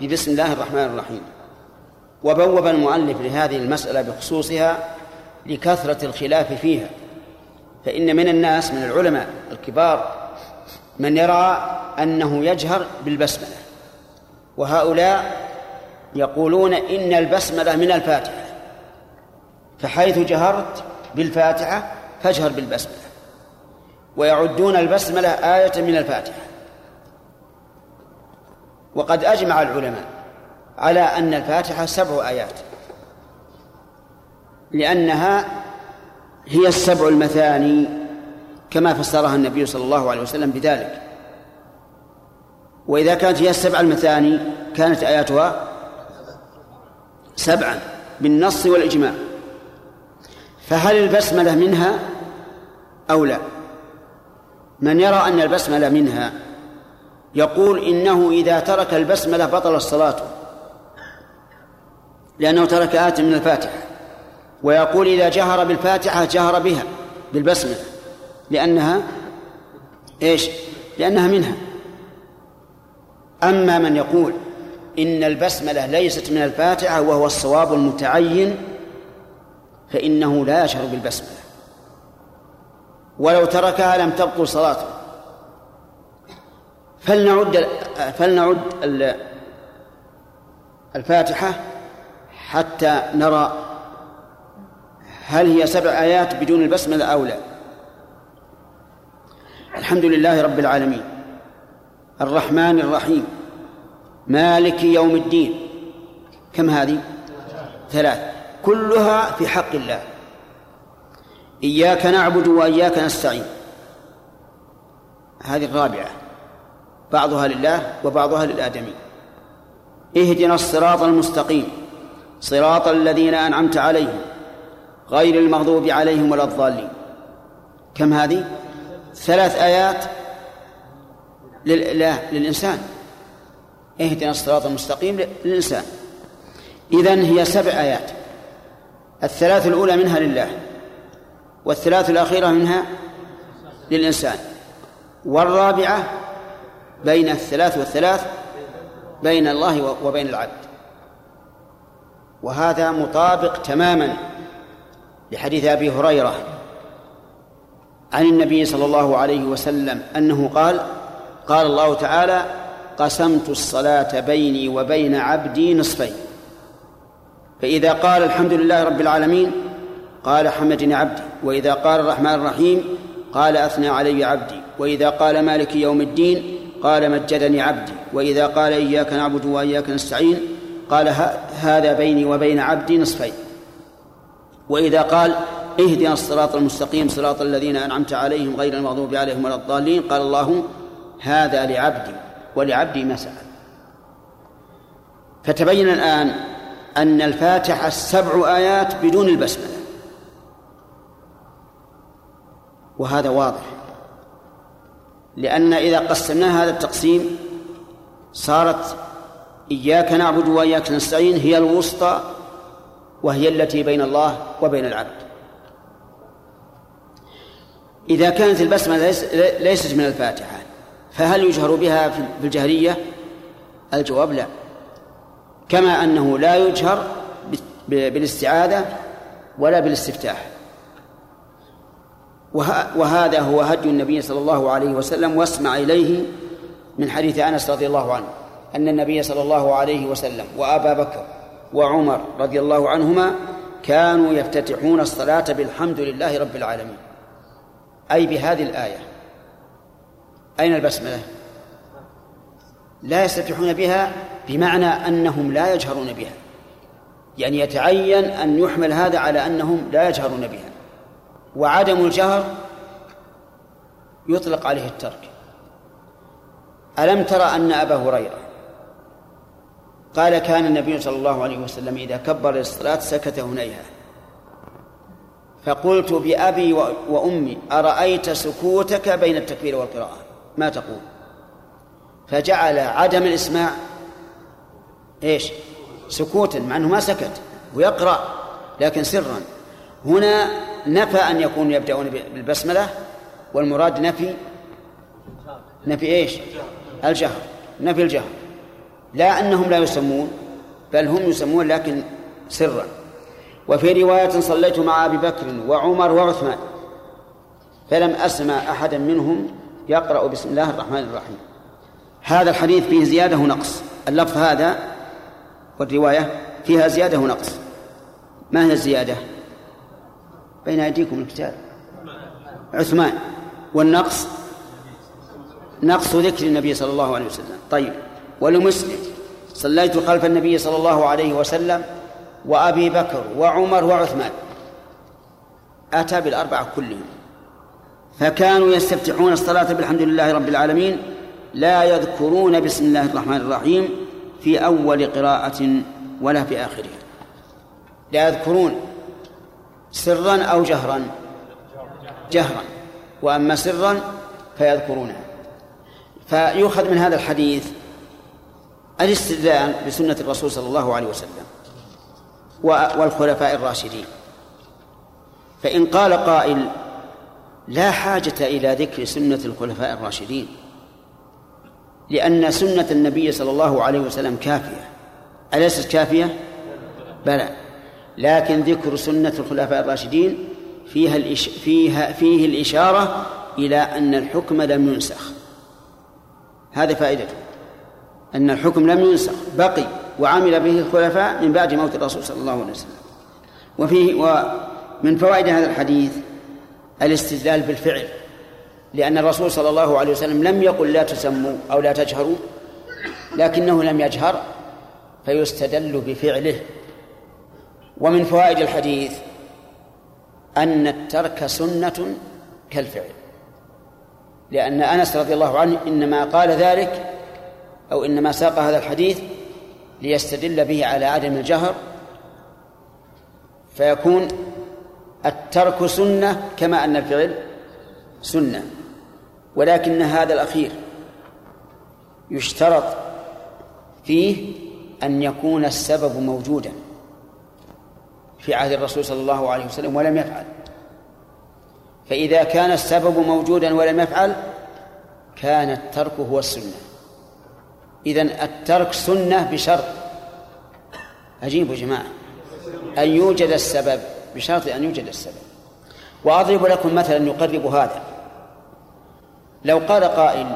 ببسم الله الرحمن الرحيم. وبوب المؤلف لهذه المسألة بخصوصها لكثرة الخلاف فيها. فإن من الناس من العلماء الكبار من يرى أنه يجهر بالبسملة. وهؤلاء يقولون إن البسملة من الفاتحة. فحيث جهرت بالفاتحة فاجهر بالبسملة. ويعدون البسملة آية من الفاتحة. وقد أجمع العلماء على أن الفاتحة سبع آيات. لأنها هي السبع المثاني كما فسرها النبي صلى الله عليه وسلم بذلك. وإذا كانت هي السبع المثاني كانت آياتها سبعا بالنص والإجماع. فهل البسملة منها أو لا؟ من يرى أن البسملة منها يقول إنه إذا ترك البسملة بطل الصلاة لأنه ترك آية من الفاتحة. ويقول إذا جهر بالفاتحة جهر بها بالبسملة لأنها إيش؟ لأنها منها. أما من يقول إن البسملة ليست من الفاتحة وهو الصواب المتعين فإنه لا يشعر بالبسملة. ولو تركها لم تبطل صلاته. فلنعد فلنعد الفاتحة حتى نرى هل هي سبع آيات بدون البسملة أو لا؟ الحمد لله رب العالمين. الرحمن الرحيم. مالك يوم الدين. كم هذه؟ ثلاث. كلها في حق الله. إياك نعبد وإياك نستعين. هذه الرابعة. بعضها لله وبعضها للآدمي. اهدنا الصراط المستقيم. صراط الذين أنعمت عليهم. غير المغضوب عليهم ولا الضالين. كم هذه؟ ثلاث آيات للإنسان. اهدنا الصراط المستقيم للإنسان. إذن هي سبع آيات. الثلاث الأولى منها لله والثلاث الأخيرة منها للإنسان. والرابعة بين الثلاث والثلاث بين الله وبين العبد. وهذا مطابق تماما لحديث أبي هريرة عن النبي صلى الله عليه وسلم أنه قال قال الله تعالى قسمت الصلاة بيني وبين عبدي نصفين فإذا قال الحمد لله رب العالمين قال حمدني عبدي وإذا قال الرحمن الرحيم قال أثنى علي عبدي وإذا قال مالك يوم الدين قال مجدني عبدي وإذا قال إياك نعبد وإياك نستعين قال هذا بيني وبين عبدي نصفين وإذا قال اهدنا الصراط المستقيم صراط الذين أنعمت عليهم غير المغضوب عليهم ولا الضالين قال الله هذا لعبدي ولعبدي ما سأل فتبين الآن أن الفاتحة سبع آيات بدون البسملة. وهذا واضح. لأن إذا قسمنا هذا التقسيم صارت إياك نعبد وإياك نستعين هي الوسطى وهي التي بين الله وبين العبد. إذا كانت البسملة ليست من الفاتحة فهل يجهر بها في الجهرية؟ الجواب لا. كما أنه لا يجهر بالاستعاذة ولا بالاستفتاح. وهذا هو هدي النبي صلى الله عليه وسلم واسمع إليه من حديث أنس رضي الله عنه أن النبي صلى الله عليه وسلم وأبا بكر وعمر رضي الله عنهما كانوا يفتتحون الصلاة بالحمد لله رب العالمين. أي بهذه الآية. أين البسملة؟ لا يستفتحون بها بمعنى أنهم لا يجهرون بها. يعني يتعين أن يحمل هذا على أنهم لا يجهرون بها. وعدم الجهر يطلق عليه الترك. ألم ترى أن أبا هريرة قال كان النبي صلى الله عليه وسلم إذا كبر للصلاة سكت هنيها فقلت بأبي وأمي أرأيت سكوتك بين التكبير والقراءة؟ ما تقول. فجعل عدم الإسماع. إيش؟ سكوتا مع أنه ما سكت ويقرأ لكن سرا. هنا نفى أن يكونوا يبدأون بالبسملة والمراد نفي نفي إيش؟ الجهر. نفي الجهر. لا أنهم لا يسمون بل هم يسمون لكن سرا. وفي رواية صليت مع أبي بكر وعمر وعثمان فلم أسمع أحدا منهم يقرأ بسم الله الرحمن الرحيم. هذا الحديث فيه زيادة ونقص. اللفظ هذا والرواية فيها زيادة ونقص. ما هي الزيادة؟ بين أيديكم الكتاب. عثمان والنقص نقص ذكر النبي صلى الله عليه وسلم. طيب. ولمسلم. صليت خلف النبي صلى الله عليه وسلم وأبي بكر وعمر وعثمان. أتى بالأربعة كلهم. فكانوا يستفتحون الصلاة بالحمد لله رب العالمين لا يذكرون بسم الله الرحمن الرحيم في أول قراءة ولا في آخرها. لا يذكرون. سرا أو جهرا. جهرا. وأما سرا فيذكرونها. فيؤخذ من هذا الحديث الاستدلال بسنة الرسول صلى الله عليه وسلم والخلفاء الراشدين. فإن قال قائل لا حاجة إلى ذكر سنة الخلفاء الراشدين لأن سنة النبي صلى الله عليه وسلم كافية. أليست كافية؟ بلى. لكن ذكر سنة الخلفاء الراشدين فيها الإش... فيها فيه الإشارة إلى أن الحكم لم ينسخ. هذه فائدته أن الحكم لم ينسخ بقي وعمل به الخلفاء من بعد موت الرسول صلى الله عليه وسلم. وفيه ومن فوائد هذا الحديث الاستدلال بالفعل لأن الرسول صلى الله عليه وسلم لم يقل لا تسموا أو لا تجهروا لكنه لم يجهر فيستدل بفعله. ومن فوائد الحديث أن الترك سنة كالفعل لأن أنس رضي الله عنه إنما قال ذلك أو إنما ساق هذا الحديث ليستدل به على عدم الجهر فيكون الترك سنة كما أن الفعل سنة ولكن هذا الأخير يشترط فيه أن يكون السبب موجودا في عهد الرسول صلى الله عليه وسلم ولم يفعل. فإذا كان السبب موجودا ولم يفعل كان الترك هو السنة. إذن الترك سنة بشرط. أجيبوا جماعة. أن يوجد السبب بشرط أن يوجد السبب. وأضرب لكم مثلا يقرب هذا. لو قال قائل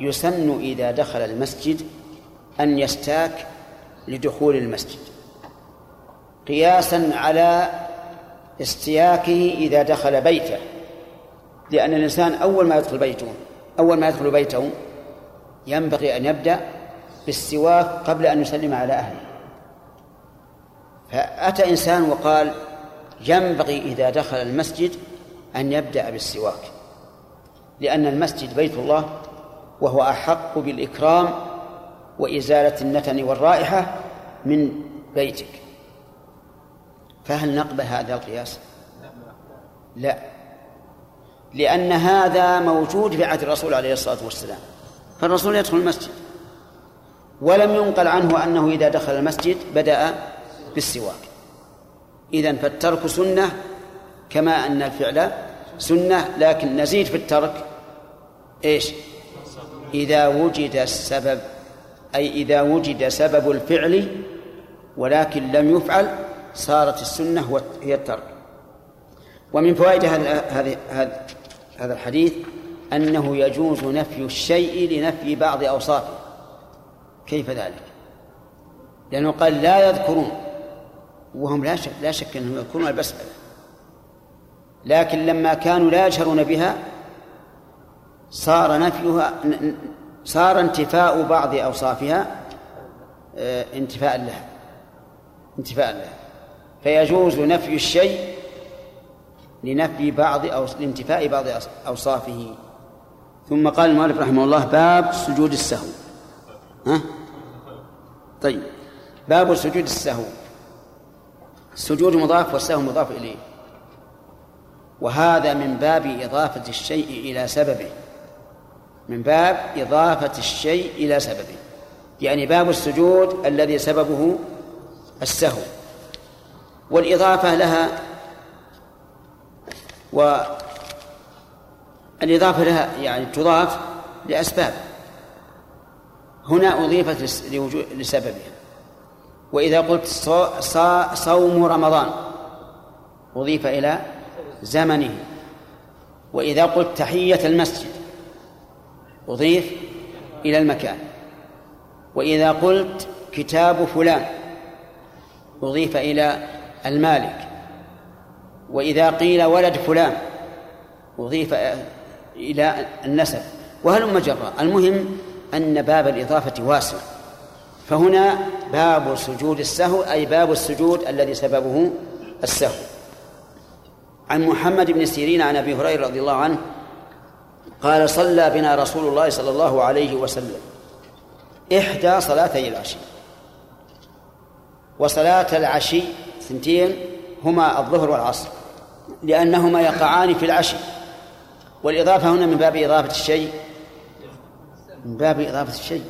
يسن إذا دخل المسجد أن يستاك لدخول المسجد قياسا على استياكه إذا دخل بيته. لأن الإنسان أول ما يدخل بيته أول ما يدخل بيته ينبغي أن يبدأ بالسواك قبل أن يسلم على أهله. فأتى إنسان وقال ينبغي إذا دخل المسجد أن يبدأ بالسواك لأن المسجد بيت الله وهو أحق بالإكرام وإزالة النتن والرائحة من بيتك. فهل نقبل هذا القياس؟ لا لأن هذا موجود في عهد الرسول عليه الصلاة والسلام. فالرسول يدخل المسجد. ولم ينقل عنه أنه إذا دخل المسجد بدأ بالسواك. إذن فالترك سنة كما أن الفعل سنة لكن نزيد في الترك إيش؟ إذا وجد السبب أي إذا وجد سبب الفعل ولكن لم يفعل صارت السنة هي الترك. ومن فوائد هذا هذا هذا الحديث أنه يجوز نفي الشيء لنفي بعض أوصافه. كيف ذلك؟ لأنه قال لا يذكرون. وهم لا شك لا شك أنهم يذكرون البسملة. لكن لما كانوا لا يجهرون بها صار نفيها صار انتفاء بعض أوصافها آه، انتفاء لها. انتفاء لها. فيجوز نفي الشيء لنفي بعض أو لانتفاء بعض أوصافه. ثم قال المؤلف رحمه الله باب سجود السهو. ها؟ طيب. باب سجود السهو. السجود مضاف والسهو مضاف إليه. وهذا من باب إضافة الشيء إلى سببه. من باب إضافة الشيء إلى سببه. يعني باب السجود الذي سببه السهو. والإضافة لها والإضافة لها يعني تضاف لأسباب. هنا أضيفت لسببها. وإذا قلت صوم رمضان أضيف إلى زمنه. وإذا قلت تحية المسجد أضيف إلى المكان. وإذا قلت كتاب فلان أضيف إلى المالك. وإذا قيل ولد فلان أضيف إلى النسب. وهل مجرى المهم أن باب الإضافة واسع. فهنا باب سجود السهو أي باب السجود الذي سببه السهو. عن محمد بن سيرين عن أبي هريرة رضي الله عنه قال صلى بنا رسول الله صلى الله عليه وسلم إحدى صلاتي العشي. وصلاة العشي ثنتين هما الظهر والعصر لأنهما يقعان في العشي. والإضافة هنا من باب إضافة الشيء. من باب إضافة الشيء.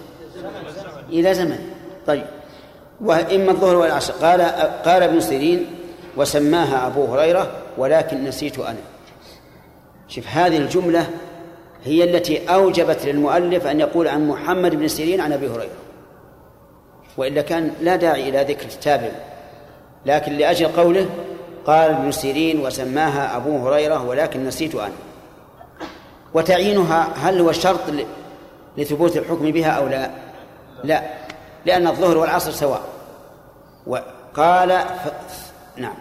إلى زمن. طيب. وإما الظهر والعصر. قال قال ابن سيرين وسماها أبو هريرة ولكن نسيت أنا. شوف هذه الجملة هي التي أوجبت للمؤلف أن يقول عن محمد بن سيرين عن أبي هريرة. وإلا كان لا داعي إلى ذكر التابع لكن لأجل قوله قال ابن سيرين وسماها أبو هريرة ولكن نسيت أنا. وتعيينها هل هو شرط لثبوت الحكم بها أو لا؟ لا لأن الظهر والعصر سواء. وقال ف... نعم.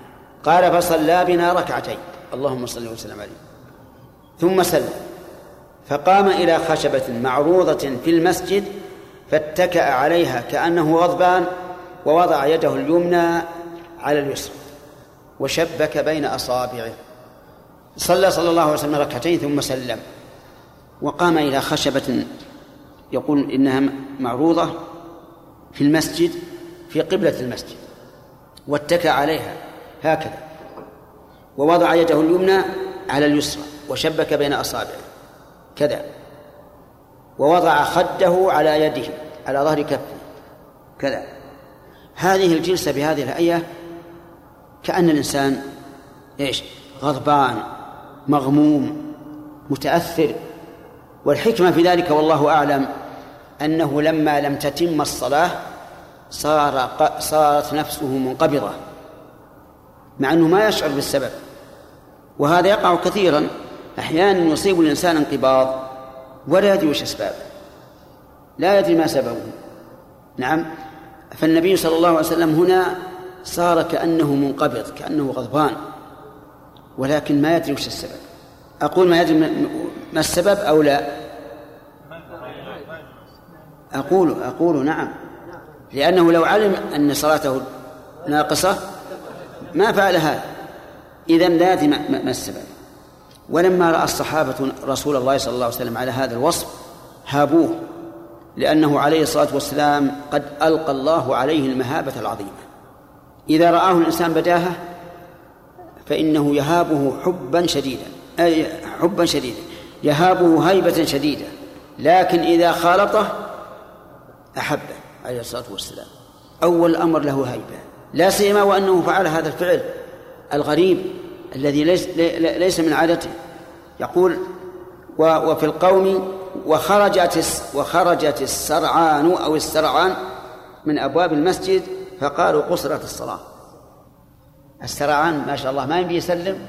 قال فصلى بنا ركعتين. اللهم صل وسلم عليه. ثم سلم. فقام إلى خشبة معروضة في المسجد فاتكأ عليها كأنه غضبان ووضع يده اليمنى على اليسرى وشبك بين أصابعه. صلى صلى الله عليه وسلم ركعتين ثم سلم. وقام إلى خشبة يقول إنها معروضة في المسجد في قبلة المسجد واتكى عليها هكذا ووضع يده اليمنى على اليسرى وشبك بين أصابعه. كذا. ووضع خده على يده على ظهر كفه. كذا. هذه الجلسة بهذه الآية كأن الإنسان إيش؟ غضبان مغموم متأثر. والحكمة في ذلك والله أعلم أنه لما لم تتم الصلاة صار صارت نفسه منقبضة مع أنه ما يشعر بالسبب وهذا يقع كثيرا. أحيانا يصيب الإنسان انقباض ولا يدري وش أسبابه لا يدري ما سببه. نعم فالنبي صلى الله عليه وسلم هنا صار كأنه منقبض كأنه غضبان ولكن ما يدري وش السبب. أقول ما يدري ما السبب أو لا؟ أقول أقول نعم. لأنه لو علم أن صلاته ناقصة ما فعل هذا. إذا لا ما السبب. ولما رأى الصحابة رسول الله صلى الله عليه وسلم على هذا الوصف هابوه لأنه عليه الصلاة والسلام قد ألقى الله عليه المهابة العظيمة. إذا رآه الإنسان بداهة فإنه يهابه حبا شديدا أي حبا شديدا. يهابه هيبة شديدة لكن إذا خالطه أحبه عليه الصلاة والسلام. أول أمر له هيبة. لا سيما وأنه فعل هذا الفعل الغريب الذي ليس, ليس من عادته. يقول وفي القوم وخرجت وخرجت السرعان أو السرعان من أبواب المسجد فقالوا قصرت الصلاة. السرعان ما شاء الله ما يبي يسلم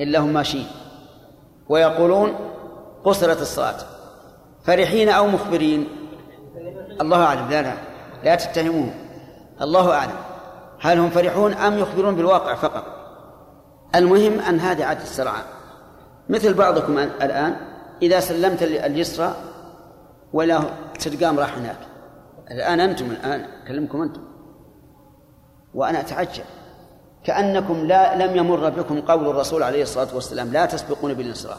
إلا هم ماشيين. ويقولون قصرت الصلاة. فرحين أو مخبرين. الله أعلم. لا لا. لا تتهموهم. الله أعلم. هل هم فرحون أم يخبرون بالواقع فقط؟ المهم أن هذه عادة السرعان مثل بعضكم الآن إذا سلمت اليسرى ولا تلقام راح هناك. الآن أنتم الآن أكلمكم أنتم. وأنا أتعجب. كأنكم لا لم يمر بكم قول الرسول عليه الصلاة والسلام لا تسبقون بالانصراف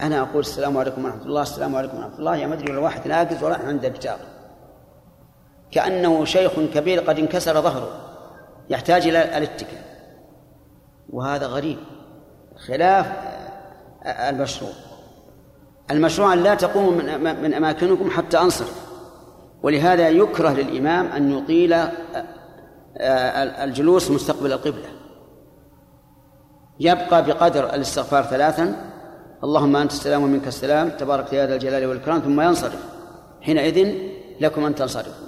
أنا أقول السلام عليكم ورحمة الله السلام عليكم ورحمة الله. يا مدري الواحد ناقز وراح عند الجار كأنه شيخ كبير قد انكسر ظهره يحتاج إلى الاتكاء. وهذا غريب خلاف المشروع. المشروع أن لا تقوموا من أماكنكم حتى أنصرف. ولهذا يكره للإمام أن يطيل الجلوس مستقبل القبلة. يبقى بقدر الاستغفار ثلاثا اللهم أنت السلام ومنك السلام تبارك يا ذا الجلال والإكرام ثم ينصرف. حينئذ لكم أن تنصرفوا.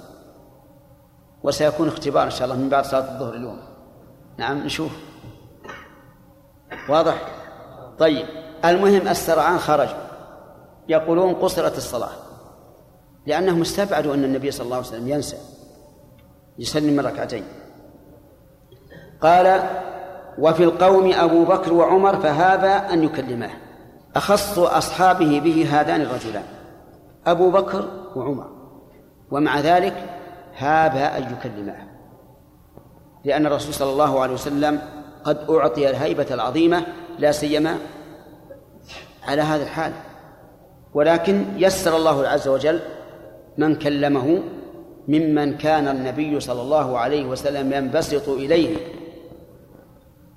وسيكون اختبار إن شاء الله من بعد صلاة الظهر اليوم. نعم نشوف. واضح؟ طيب. المهم السرعان خرجوا يقولون قصرت الصلاة. لأنهم استبعدوا أن النبي صلى الله عليه وسلم ينسى. يسلم ركعتين. قال وفي القوم أبو بكر وعمر فهذا أن يكلماه. أخص أصحابه به هذان الرجلان أبو بكر وعمر. ومع ذلك هابا أن يكلماه. لأن الرسول صلى الله عليه وسلم قد أعطي الهيبة العظيمة لا سيما على هذا الحال. ولكن يسر الله عز وجل من كلمه ممن كان النبي صلى الله عليه وسلم ينبسط إليه.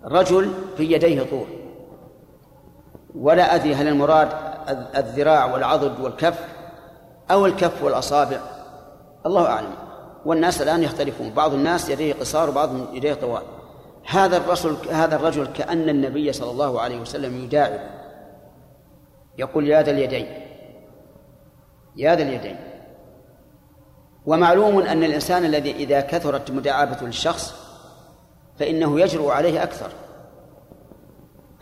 رجل في يديه طول. ولا أدري هل المراد الذراع والعضد والكف أو الكف والأصابع. الله أعلم. والناس الآن يختلفون. بعض الناس يديه قصار وبعضهم يديه طوال. هذا الرسول هذا الرجل كأن النبي صلى الله عليه وسلم يداعب. يقول يا ذا اليدين. يا ذا اليدين. ومعلوم أن الإنسان الذي إذا كثرت مداعبته للشخص فإنه يجرؤ عليه أكثر.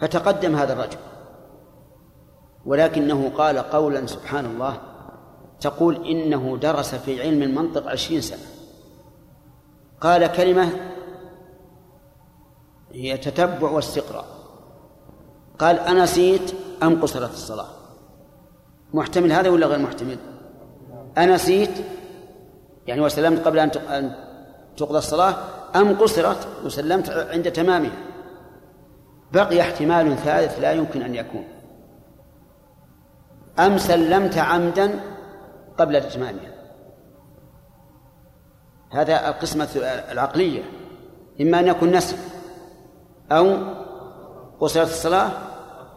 فتقدم هذا الرجل. ولكنه قال قولا سبحان الله تقول إنه درس في علم المنطق عشرين سنة. قال كلمة هي تتبع واستقراء قال أنا أم قصرت الصلاة. محتمل هذا ولا غير محتمل؟ أنا يعني وسلمت قبل أن تقضى الصلاة أم قصرت وسلمت عند تمامها. بقي احتمال ثالث لا يمكن أن يكون. أم سلمت عمدا قبل إتمامها. هذا القسمة العقلية. إما أن يكون نسي أو قصرت الصلاة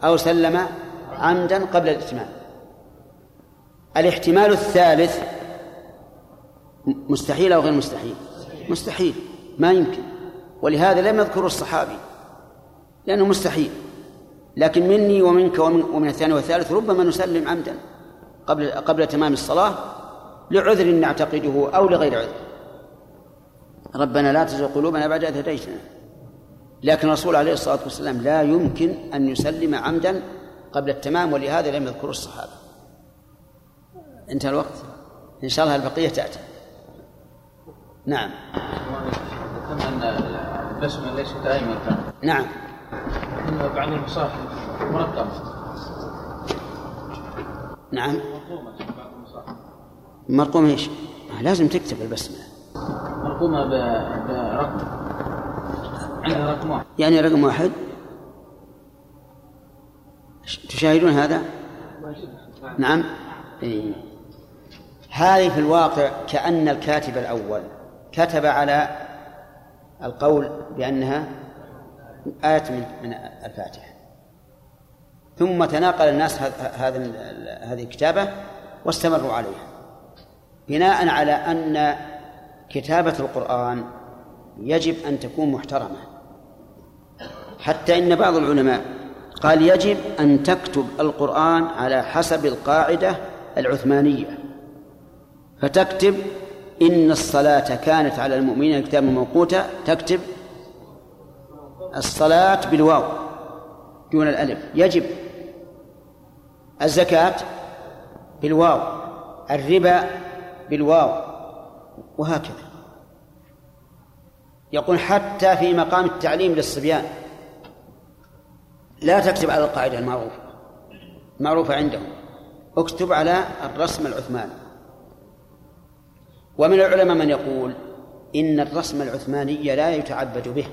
أو سلم عمدا قبل الإتمام. الاحتمال الثالث مستحيل أو غير مستحيل؟ مستحيل ما يمكن. ولهذا لم يذكر الصحابي لأنه مستحيل. لكن مني ومنك ومن, ومن الثاني والثالث ربما نسلم عمدا قبل قبل تمام الصلاة لعذر نعتقده أو لغير عذر. ربنا لا تزغ قلوبنا بعد إذ هديتنا. لكن الرسول عليه الصلاة والسلام لا يمكن أن يسلم عمدا قبل التمام ولهذا لم يذكر الصحابة. انتهى الوقت؟ إن شاء الله البقية تأتي. نعم. ذكرنا البسمة ليست دائما نعم. إن بعض المصاحف. مرقمة نعم مرقومة إيش؟ لازم تكتب البسمة. مرقومة برقم. عندها رقم واحد. يعني رقم واحد. تشاهدون هذا؟ نعم. إيه. هذه في الواقع كأن الكاتب الأول. كتب على القول بأنها آية من من الفاتحة. ثم تناقل الناس هذا هذه الكتابة واستمروا عليها. بناء على أن كتابة القرآن يجب أن تكون محترمة. حتى إن بعض العلماء قال يجب أن تكتب القرآن على حسب القاعدة العثمانية. فتكتب إن الصلاة كانت على المؤمنين كتابا موقوتا تكتب الصلاة بالواو دون الألف. يجب الزكاة بالواو الربا بالواو وهكذا. يقول حتى في مقام التعليم للصبيان. لا تكتب على القاعدة المعروفة المعروفة عندهم. اكتب على الرسم العثماني. ومن العلماء من يقول إن الرسم العثماني لا يتعبد به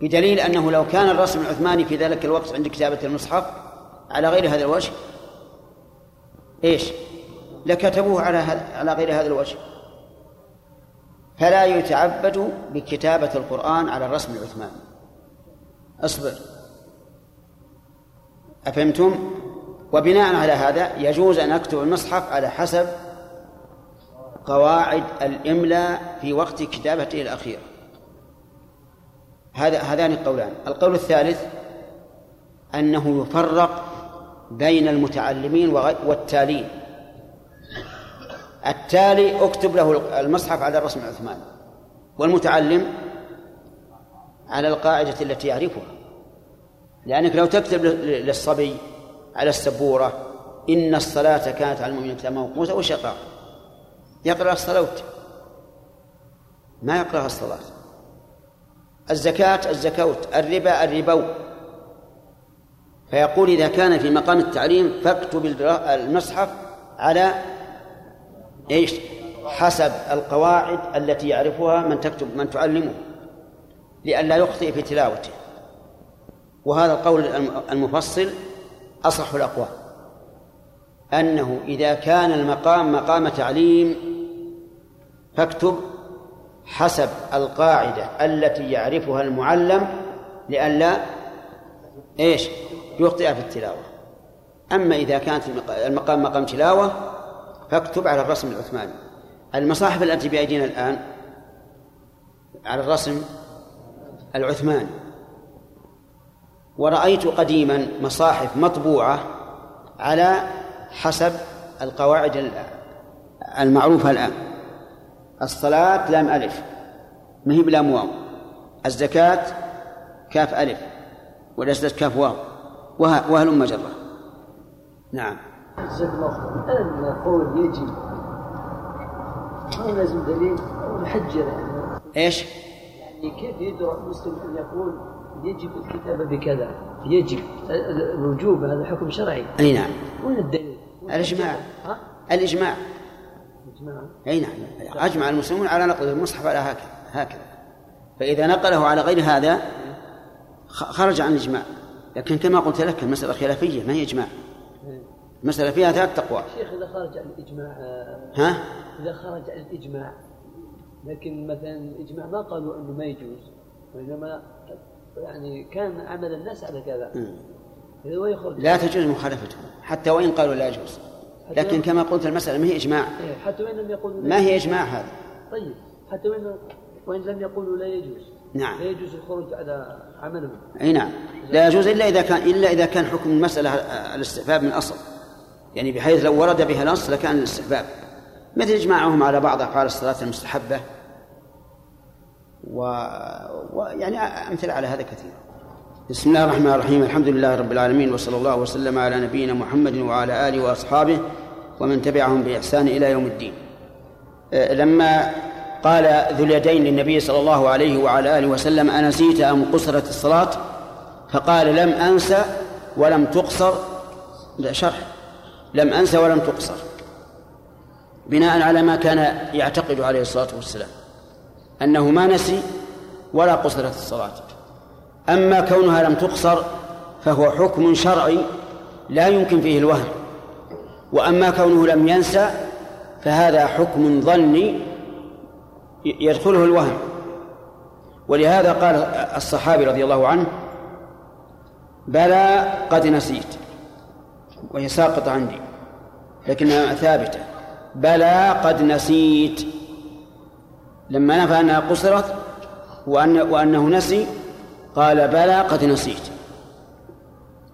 بدليل أنه لو كان الرسم العثماني في ذلك الوقت عند كتابة المصحف على غير هذا الوجه إيش؟ لكتبوه على على غير هذا الوجه فلا يتعبد بكتابة القرآن على الرسم العثماني اصبر أفهمتم؟ وبناء على هذا يجوز أن أكتب المصحف على حسب قواعد الإملاء في وقت كتابته الأخيرة هذا هذان القولان. القول الثالث أنه يفرق بين المتعلمين والتالين. التالي اكتب له المصحف على الرسم العثماني والمتعلم على القاعدة التي يعرفها. لأنك لو تكتب للصبي على السبورة إن الصلاة كانت على المؤمنين كتابا موقوتا يقرأ؟ الصلاة ما يقرأ الصلاة. الزكاة الزكوت الربا الربو. فيقول إذا كان في مقام التعليم فاكتب المصحف على إيش؟ حسب القواعد التي يعرفها من تكتب من تعلمه. لئلا يخطئ في تلاوته. وهذا القول المفصل أصح الأقوال. أنه إذا كان المقام مقام تعليم فاكتب حسب القاعدة التي يعرفها المعلم لئلا إيش؟ يخطئ في التلاوة. أما إذا كانت المقام مقام تلاوة فاكتب على الرسم العثماني. المصاحف التي بأيدينا الآن على الرسم العثماني. ورأيت قديما مصاحف مطبوعة على حسب القواعد المعروفة الآن. الصلاة لام ألف. ما هي بلام واو؟ الزكاة كاف ألف. وليست كاف واو. وهل مجرة نعم. جزاك الله خير. أن قول يجب. ما لازم دليل؟ أو محجر إيش؟ يعني كيف يدرى المسلم أن يقول يجب الكتابة بكذا؟ يجب. الوجوب هذا حكم شرعي. أي نعم. وين الدليل؟ الإجماع. ها؟ إجماع أي نعم. أجمع المسلمون على نقل المصحف على هكذا هكذا. فإذا نقله على غير هذا خرج عن الإجماع. لكن كما قلت لك المسألة خلافية ما هي إجماع؟ المسألة فيها ثلاث تقوى. شيخ إذا خرج عن الإجماع ها؟ إذا خرج عن الإجماع لكن مثلا الإجماع ما قالوا أنه ما يجوز وإنما يعني كان عمل الناس على كذا. إذا هو يخرج. لا تجوز مخالفته حتى وإن قالوا لا يجوز. لكن كما قلت المسألة ما هي إجماع. إيه، حتى وإن لم يقولوا ما هي إجماع هذا؟ طيب حتى وإن وإن لم يقولوا لا يجوز. نعم. لا يجوز الخروج على عملهم. أي نعم. لا يجوز إلا إذا كان إلا إذا كان حكم المسألة الاستحباب من أصل. يعني بحيث لو ورد بها نص لكان الاستحباب. مثل إجماعهم على بعض افعال الصلاة المستحبة. و... ويعني أمثلة على هذا كثير بسم الله الرحمن الرحيم الحمد لله رب العالمين وصلى الله وسلم على نبينا محمد وعلى اله واصحابه ومن تبعهم باحسان إلى يوم الدين لما قال ذو اليدين للنبي صلى الله عليه وعلى اله وسلم انسيت ام قصرت الصلاه فقال لم انس ولم تقصر لا شرح لم انس ولم تقصر بناء على ما كان يعتقد عليه الصلاه والسلام انه ما نسي ولا قصرت الصلاه أما كونها لم تقصر فهو حكم شرعي لا يمكن فيه الوهم. وأما كونه لم ينسى فهذا حكم ظني يدخله الوهم. ولهذا قال الصحابي رضي الله عنه بلى قد نسيت وهي ساقطة عندي لكنها ثابتة بلى قد نسيت لما نفى أنها قصرت وأن وأنه نسي قال بلى قد نسيت.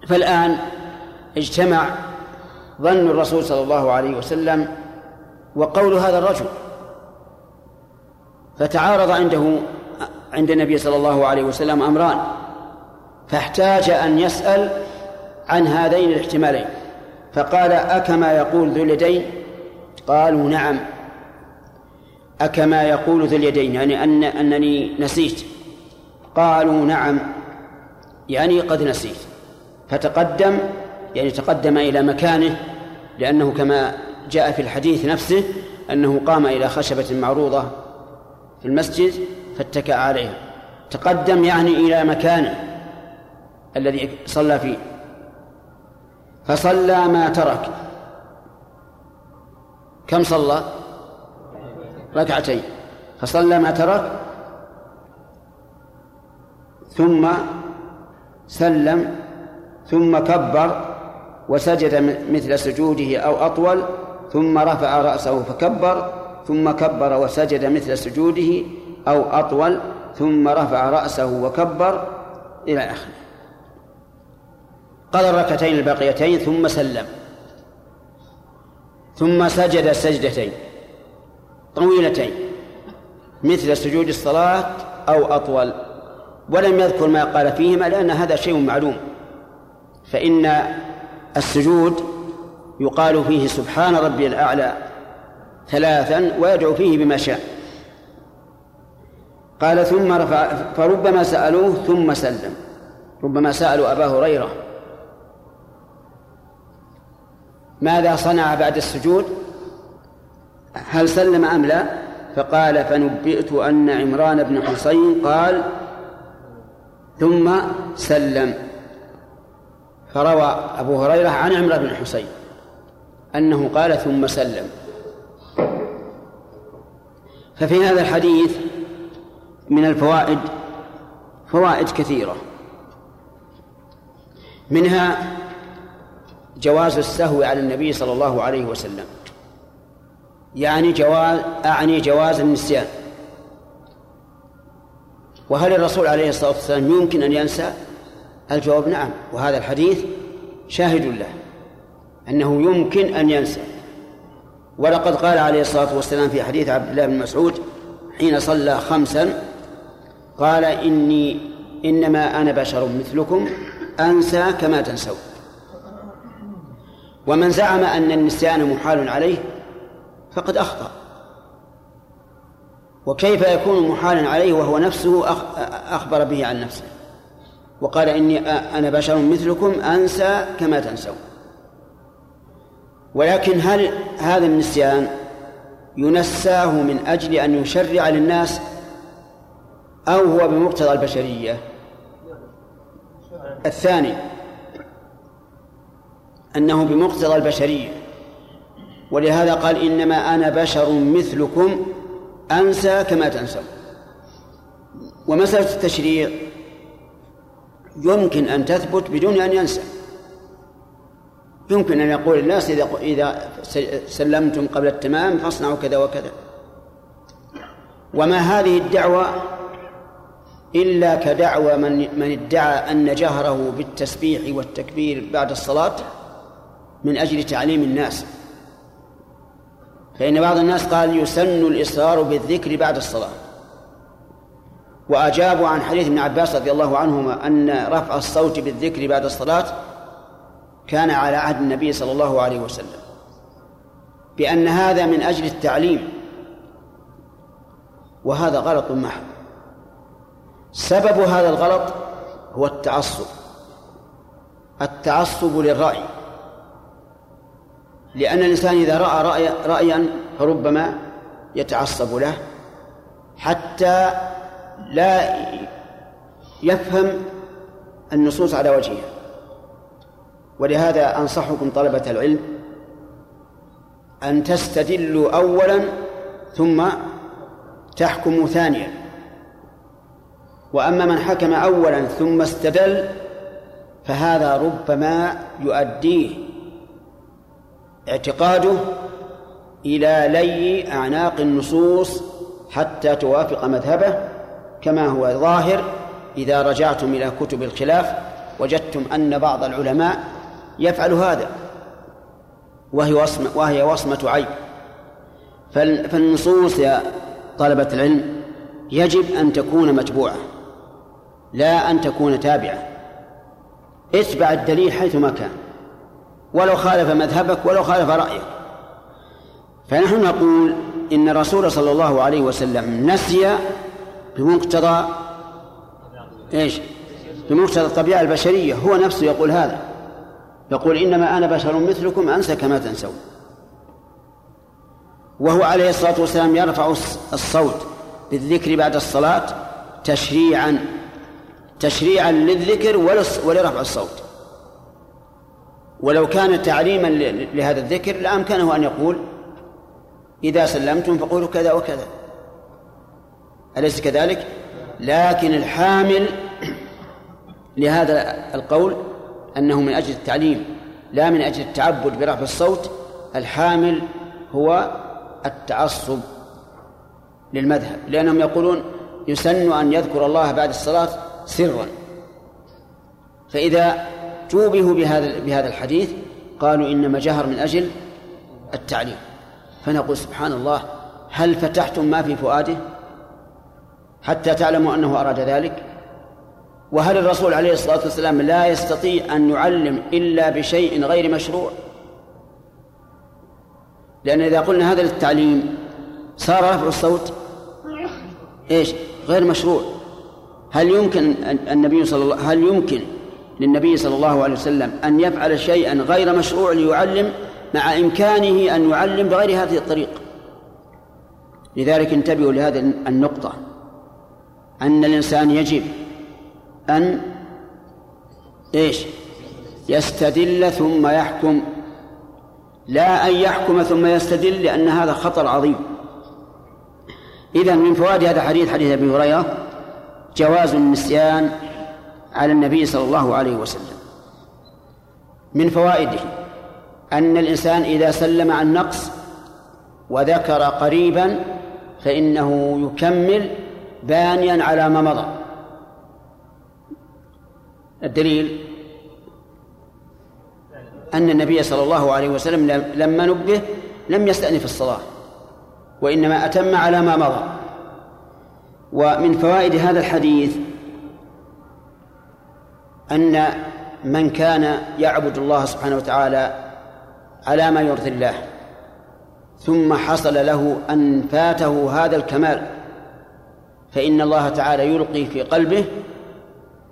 فالآن اجتمع ظن الرسول صلى الله عليه وسلم وقول هذا الرجل فتعارض عنده عند النبي صلى الله عليه وسلم أمران فاحتاج أن يسأل عن هذين الاحتمالين. فقال أكما يقول ذو اليدين؟ قالوا نعم. أكما يقول ذو اليدين يعني أن أنني نسيت. قالوا نعم يعني قد نسيت. فتقدم يعني تقدم إلى مكانه لأنه كما جاء في الحديث نفسه أنه قام إلى خشبة معروضة في المسجد فاتكأ عليها. تقدم يعني إلى مكانه الذي صلى فيه. فصلى ما ترك. كم صلى؟ ركعتين. فصلى ما ترك. ثم سلم ثم كبر وسجد مثل سجوده أو أطول ثم رفع رأسه فكبر ثم كبر وسجد مثل سجوده أو أطول ثم رفع رأسه وكبر إلى آخره. قضى الركعتين الباقيتين ثم سلم ثم سجد سجدتين طويلتين مثل سجود الصلاة أو أطول. ولم يذكر ما قال فيهما لأن هذا شيء معلوم. فإن السجود يقال فيه سبحان ربي الأعلى ثلاثا ويدعو فيه بما شاء. قال ثم رفع فربما سألوه ثم سلم. ربما سألوا أبا هريرة. ماذا صنع بعد السجود؟ هل سلم أم لا؟ فقال فنبئت أن عمران بن حسين قال ثم سلم. فروى أبو هريرة عن عمران بن حسين أنه قال ثم سلم. ففي هذا الحديث من الفوائد فوائد كثيرة. منها جواز السهو على النبي صلى الله عليه وسلم. يعني جواز أعني جواز النسيان. وهل الرسول عليه الصلاة والسلام يمكن أن ينسى؟ الجواب نعم وهذا الحديث شاهد له أنه يمكن أن ينسى. ولقد قال عليه الصلاة والسلام في حديث عبد الله بن مسعود حين صلى خمسا قال إني إنما أنا بشر مثلكم أنسى كما تنسون. ومن زعم أن النسيان محال عليه فقد أخطأ. وكيف يكون محالا عليه وهو نفسه أخبر به عن نفسه. وقال إني أنا بشر مثلكم أنسى كما تنسون. ولكن هل هذا النسيان ينساه من أجل أن يشرع للناس أو هو بمقتضى البشرية؟ الثاني أنه بمقتضى البشرية. ولهذا قال إنما أنا بشر مثلكم أنسى كما تنسون ومسألة التشريع يمكن أن تثبت بدون أن ينسى. يمكن أن يقول الناس إذا إذا سلمتم قبل التمام فاصنعوا كذا وكذا. وما هذه الدعوة إلا كدعوى من من ادعى أن جهره بالتسبيح والتكبير بعد الصلاة من أجل تعليم الناس. فإن بعض الناس قال يسن الإصرار بالذكر بعد الصلاة. وأجابوا عن حديث ابن عباس رضي الله عنهما أن رفع الصوت بالذكر بعد الصلاة كان على عهد النبي صلى الله عليه وسلم. بأن هذا من أجل التعليم. وهذا غلط محض. سبب هذا الغلط هو التعصب. التعصب للرأي. لأن الإنسان إذا رأى رأي رأيا فربما يتعصب له حتى لا يفهم النصوص على وجهها ولهذا أنصحكم طلبة العلم أن تستدلوا أولا ثم تحكموا ثانيا. وأما من حكم أولا ثم استدل فهذا ربما يؤديه اعتقاده إلى لي أعناق النصوص حتى توافق مذهبه كما هو ظاهر إذا رجعتم إلى كتب الخلاف وجدتم أن بعض العلماء يفعل هذا وهي وصمة, وهي وصمة عيب. فالنصوص يا طلبة العلم يجب أن تكون متبوعة لا أن تكون تابعة. اتبع الدليل حيثما كان. ولو خالف مذهبك ولو خالف رأيك. فنحن نقول إن الرسول صلى الله عليه وسلم نسي بمقتضى إيش؟ بمقتضى الطبيعة البشرية. هو نفسه يقول هذا. يقول إنما أنا بشر مثلكم أنسى كما تنسون. وهو عليه الصلاة والسلام يرفع الصوت بالذكر بعد الصلاة تشريعا تشريعا للذكر ولرفع الصوت. ولو كان تعليما لهذا الذكر لأمكنه أن يقول إذا سلمتم فقولوا كذا وكذا أليس كذلك؟ لكن الحامل (clears throat) لهذا القول أنه من أجل التعليم لا من أجل التعبد برفع الصوت الحامل هو التعصب للمذهب لأنهم يقولون يسن أن يذكر الله بعد الصلاة سرا فإذا توبهوا بهذا بهذا الحديث قالوا إنما جهر من أجل التعليم. فنقول سبحان الله هل فتحتم ما في فؤاده؟ حتى تعلموا أنه أراد ذلك؟ وهل الرسول عليه الصلاة والسلام لا يستطيع أن يعلم إلا بشيء غير مشروع؟ لأن إذا قلنا هذا للتعليم صار رفع الصوت؟ إيش؟ غير مشروع. هل يمكن النبي صلى الله هل يمكن للنبي صلى الله عليه وسلم أن يفعل شيئا غير مشروع ليعلم مع إمكانه أن يعلم بغير هذه الطريقة لذلك انتبهوا لهذه النقطة أن الإنسان يجب أن إيش؟ يستدل ثم يحكم. لا أن يحكم ثم يستدل لأن هذا خطر عظيم. إذا من فوائد هذا الحديث حديث أبي هريرة جواز النسيان على النبي صلى الله عليه وسلم. من فوائده أن الإنسان إذا سلم عن نقص وذكر قريبا فإنه يكمل بانيا على ما مضى. الدليل أن النبي صلى الله عليه وسلم لم- لما نبه لم يستأنف الصلاة وإنما أتم على ما مضى. ومن فوائد هذا الحديث أن من كان يعبد الله سبحانه وتعالى على ما يرضي الله ثم حصل له أن فاته هذا الكمال فإن الله تعالى يلقي في قلبه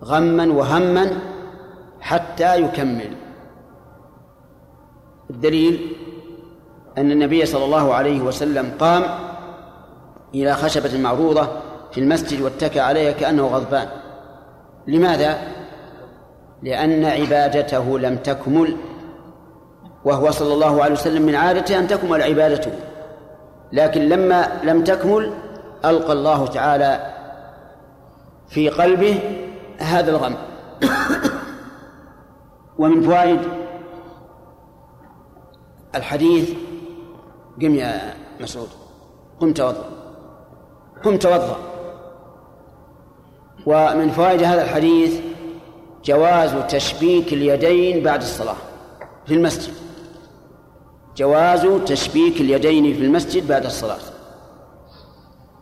غما وهما حتى يكمل الدليل أن النبي صلى الله عليه وسلم قام إلى خشبة معروضة في المسجد واتكى عليها كأنه غضبان لماذا؟ لأن عبادته لم تكمل وهو صلى الله عليه وسلم من عادته أن تكمل عبادته. لكن لما لم تكمل ألقى الله تعالى في قلبه هذا الغم. ومن فوائد الحديث قم يا مسعود قم توضأ قم توضأ. ومن فوائد هذا الحديث جواز تشبيك اليدين بعد الصلاة في المسجد. جواز تشبيك اليدين في المسجد بعد الصلاة.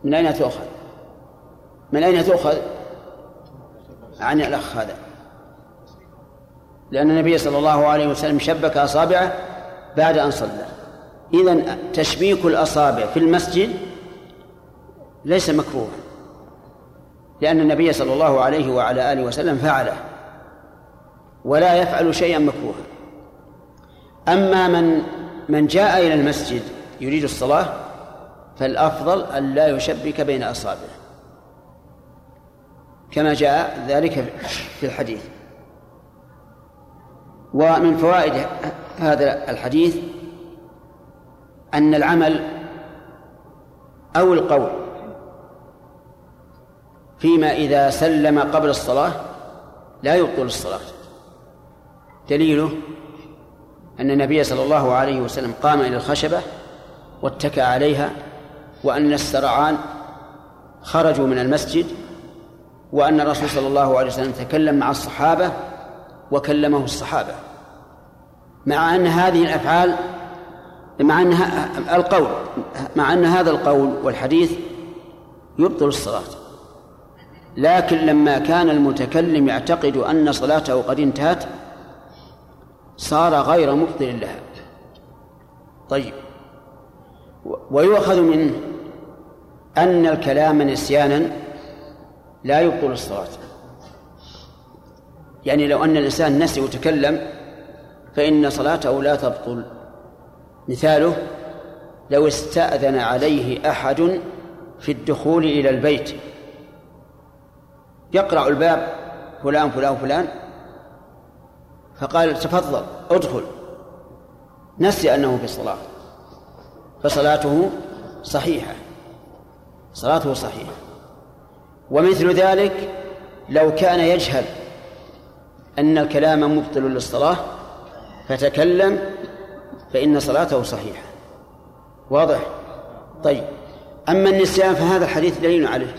من أين تؤخذ؟ من أين تؤخذ؟ عن الأخ هذا. لأن النبي صلى الله عليه وسلم شبك أصابعه بعد أن صلى. إذا تشبيك الأصابع في المسجد ليس مكروها لأن النبي صلى الله عليه وعلى آله وسلم فعله. ولا يفعل شيئا مكروها. أما من من جاء إلى المسجد يريد الصلاة فالأفضل أن لا يشبك بين أصابعه. كما جاء ذلك في الحديث. ومن فوائد هذا الحديث أن العمل أو القول فيما إذا سلم قبل الصلاة لا يبطل الصلاة. دليله أن النبي صلى الله عليه وسلم قام إلى الخشبة واتكى عليها وأن السرعان خرجوا من المسجد وأن الرسول صلى الله عليه وسلم تكلم مع الصحابة وكلمه الصحابة. مع أن هذه الأفعال مع أن القول مع أن هذا القول والحديث يبطل الصلاة لكن لما كان المتكلم يعتقد أن صلاته قد انتهت صار غير مبطل لها. طيب. ويؤخذ منه أن الكلام نسيانا لا يبطل الصلاة يعني لو أن الإنسان نسي وتكلم فإن صلاته لا تبطل. مثاله لو استأذن عليه أحد في الدخول إلى البيت. يقرع الباب فلان فلان فلان فقال تفضل ادخل. نسي أنه في الصلاة. فصلاته صحيحة. صلاته صحيحة. ومثل ذلك لو كان يجهل أن الكلام مبطل للصلاة فتكلم فإن صلاته صحيحة. واضح؟ طيب. أما النسيان فهذا الحديث دليل عليه.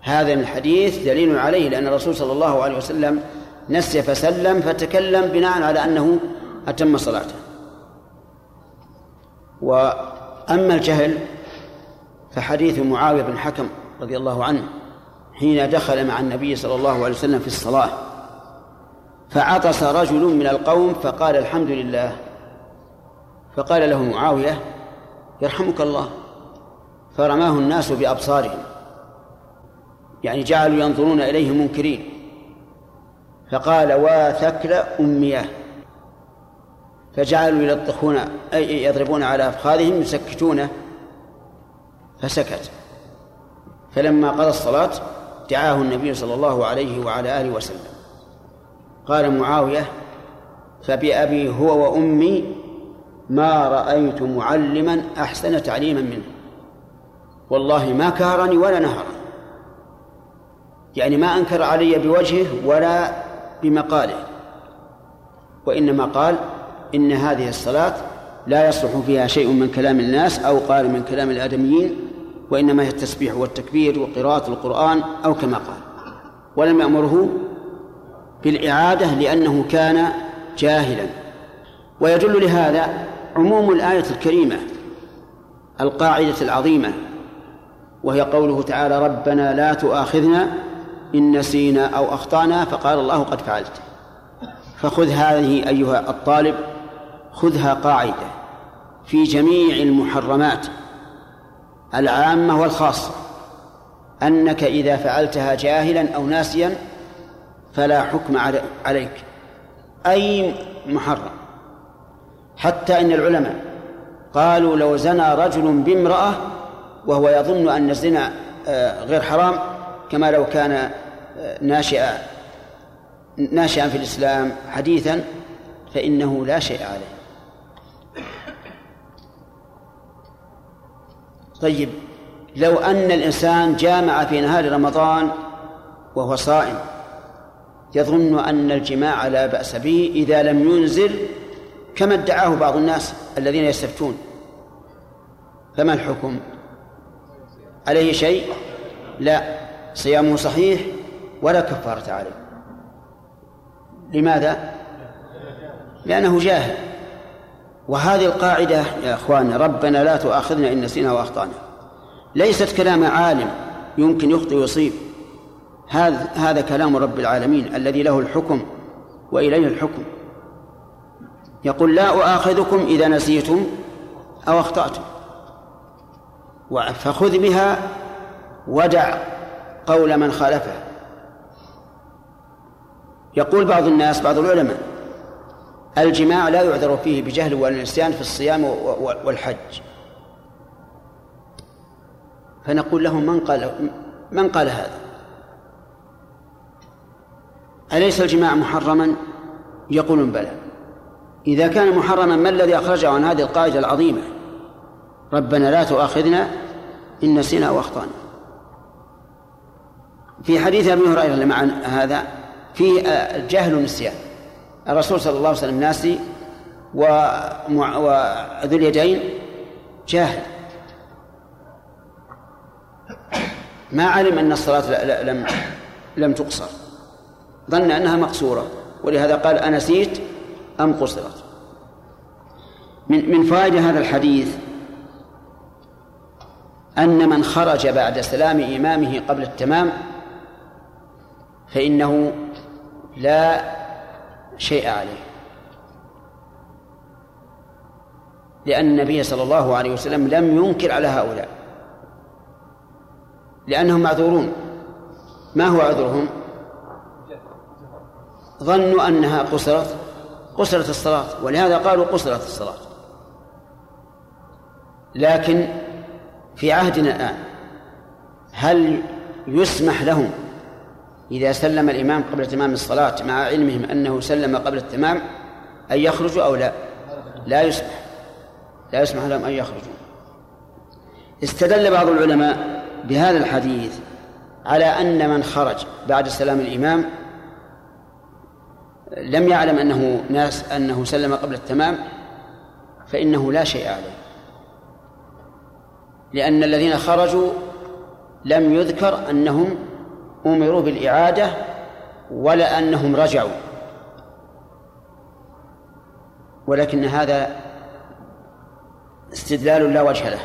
هذا الحديث دليل عليه لأن الرسول صلى الله عليه وسلم نسي فسلم فتكلم بناء على أنه أتم صلاته. وأما الجهل فحديث معاوية بن حكم رضي الله عنه حين دخل مع النبي صلى الله عليه وسلم في الصلاة فعطس رجل من القوم فقال الحمد لله. فقال له معاوية يرحمك الله. فرماه الناس بأبصارهم. يعني جعلوا ينظرون إليه منكرين. فقال وثكل أمياه فجعلوا يلطخون أي يضربون على أفخاذهم يسكتونه. فسكت. فلما قضى الصلاة دعاه النبي صلى الله عليه وعلى آله وسلم. قال معاوية فبأبي هو وأمي ما رأيت معلما أحسن تعليما منه. والله ما كهرني ولا نهرني. يعني ما أنكر علي بوجهه ولا بمقاله وإنما قال إن هذه الصلاة لا يصلح فيها شيء من كلام الناس أو قال من كلام الآدميين وإنما هي التسبيح والتكبير وقراءة القرآن أو كما قال. ولم يأمره بالإعادة لأنه كان جاهلا. ويدل لهذا عموم الآية الكريمة القاعدة العظيمة وهي قوله تعالى ربنا لا تؤاخذنا إن نسينا أو أخطأنا فقال الله قد فعلت. فخذ هذه أيها الطالب خذها قاعدة في جميع المحرمات العامة والخاصة. أنك إذا فعلتها جاهلا أو ناسيا فلا حكم عليك. أي محرم. حتى إن العلماء قالوا لو زنى رجل بامرأة وهو يظن أن الزنا آه، غير حرام كما لو كان ناشئا ناشئا في الإسلام حديثا فإنه لا شيء عليه. طيب لو أن الإنسان جامع في نهار رمضان وهو صائم يظن أن الجماع لا بأس به إذا لم ينزل كما ادعاه بعض الناس الذين يستفتون. فما الحكم؟ عليه شيء؟ لا. صيامه صحيح؟ ولا كفارة عليه. لماذا؟ لأنه جاهل. وهذه القاعدة يا أخوان ربنا لا تؤاخذنا إن نسينا وأخطأنا. ليست كلام عالم يمكن يخطئ ويصيب. هذا هذا كلام رب العالمين الذي له الحكم وإليه الحكم. يقول لا أؤاخذكم إذا نسيتم أو أخطأتم. فخذ بها ودع قول من خالفه يقول بعض الناس بعض العلماء الجماع لا يعذر فيه بجهل ولا نسيان في الصيام والحج. فنقول لهم من قال من قال هذا؟ أليس الجماع محرما؟ يقولون بلى. إذا كان محرما ما الذي أخرجه عن هذه القاعدة العظيمة؟ ربنا لا تؤاخذنا إن نسينا وأخطأنا في حديث أبي هريرة مع هذا فيه جهل النسيان الرسول صلى الله عليه وسلم ناسي وذو اليدين جاهل ما علم أن الصلاة لم لم تقصر. ظن أنها مقصورة ولهذا قال أنسيت أم قصرت. من من فوائد هذا الحديث أن من خرج بعد سلام إمامه قبل التمام فإنه لا شيء عليه. لأن النبي صلى الله عليه وسلم لم ينكر على هؤلاء. لأنهم معذورون. ما هو عذرهم؟ ظنوا أنها قصرت قصرت الصلاة ولهذا قالوا قصرت الصلاة. لكن في عهدنا الآن هل يسمح لهم إذا سلم الإمام قبل تمام الصلاة مع علمهم أنه سلم قبل التمام أن يخرجوا أو لا؟ لا يسمح. لا يسمح لهم أن يخرجوا. استدل بعض العلماء بهذا الحديث على أن من خرج بعد سلام الإمام لم يعلم أنه ناس أنه سلم قبل التمام فإنه لا شيء عليه. لأن الذين خرجوا لم يذكر أنهم أمروا بالإعادة ولا أنهم رجعوا. ولكن هذا استدلال لا وجه له.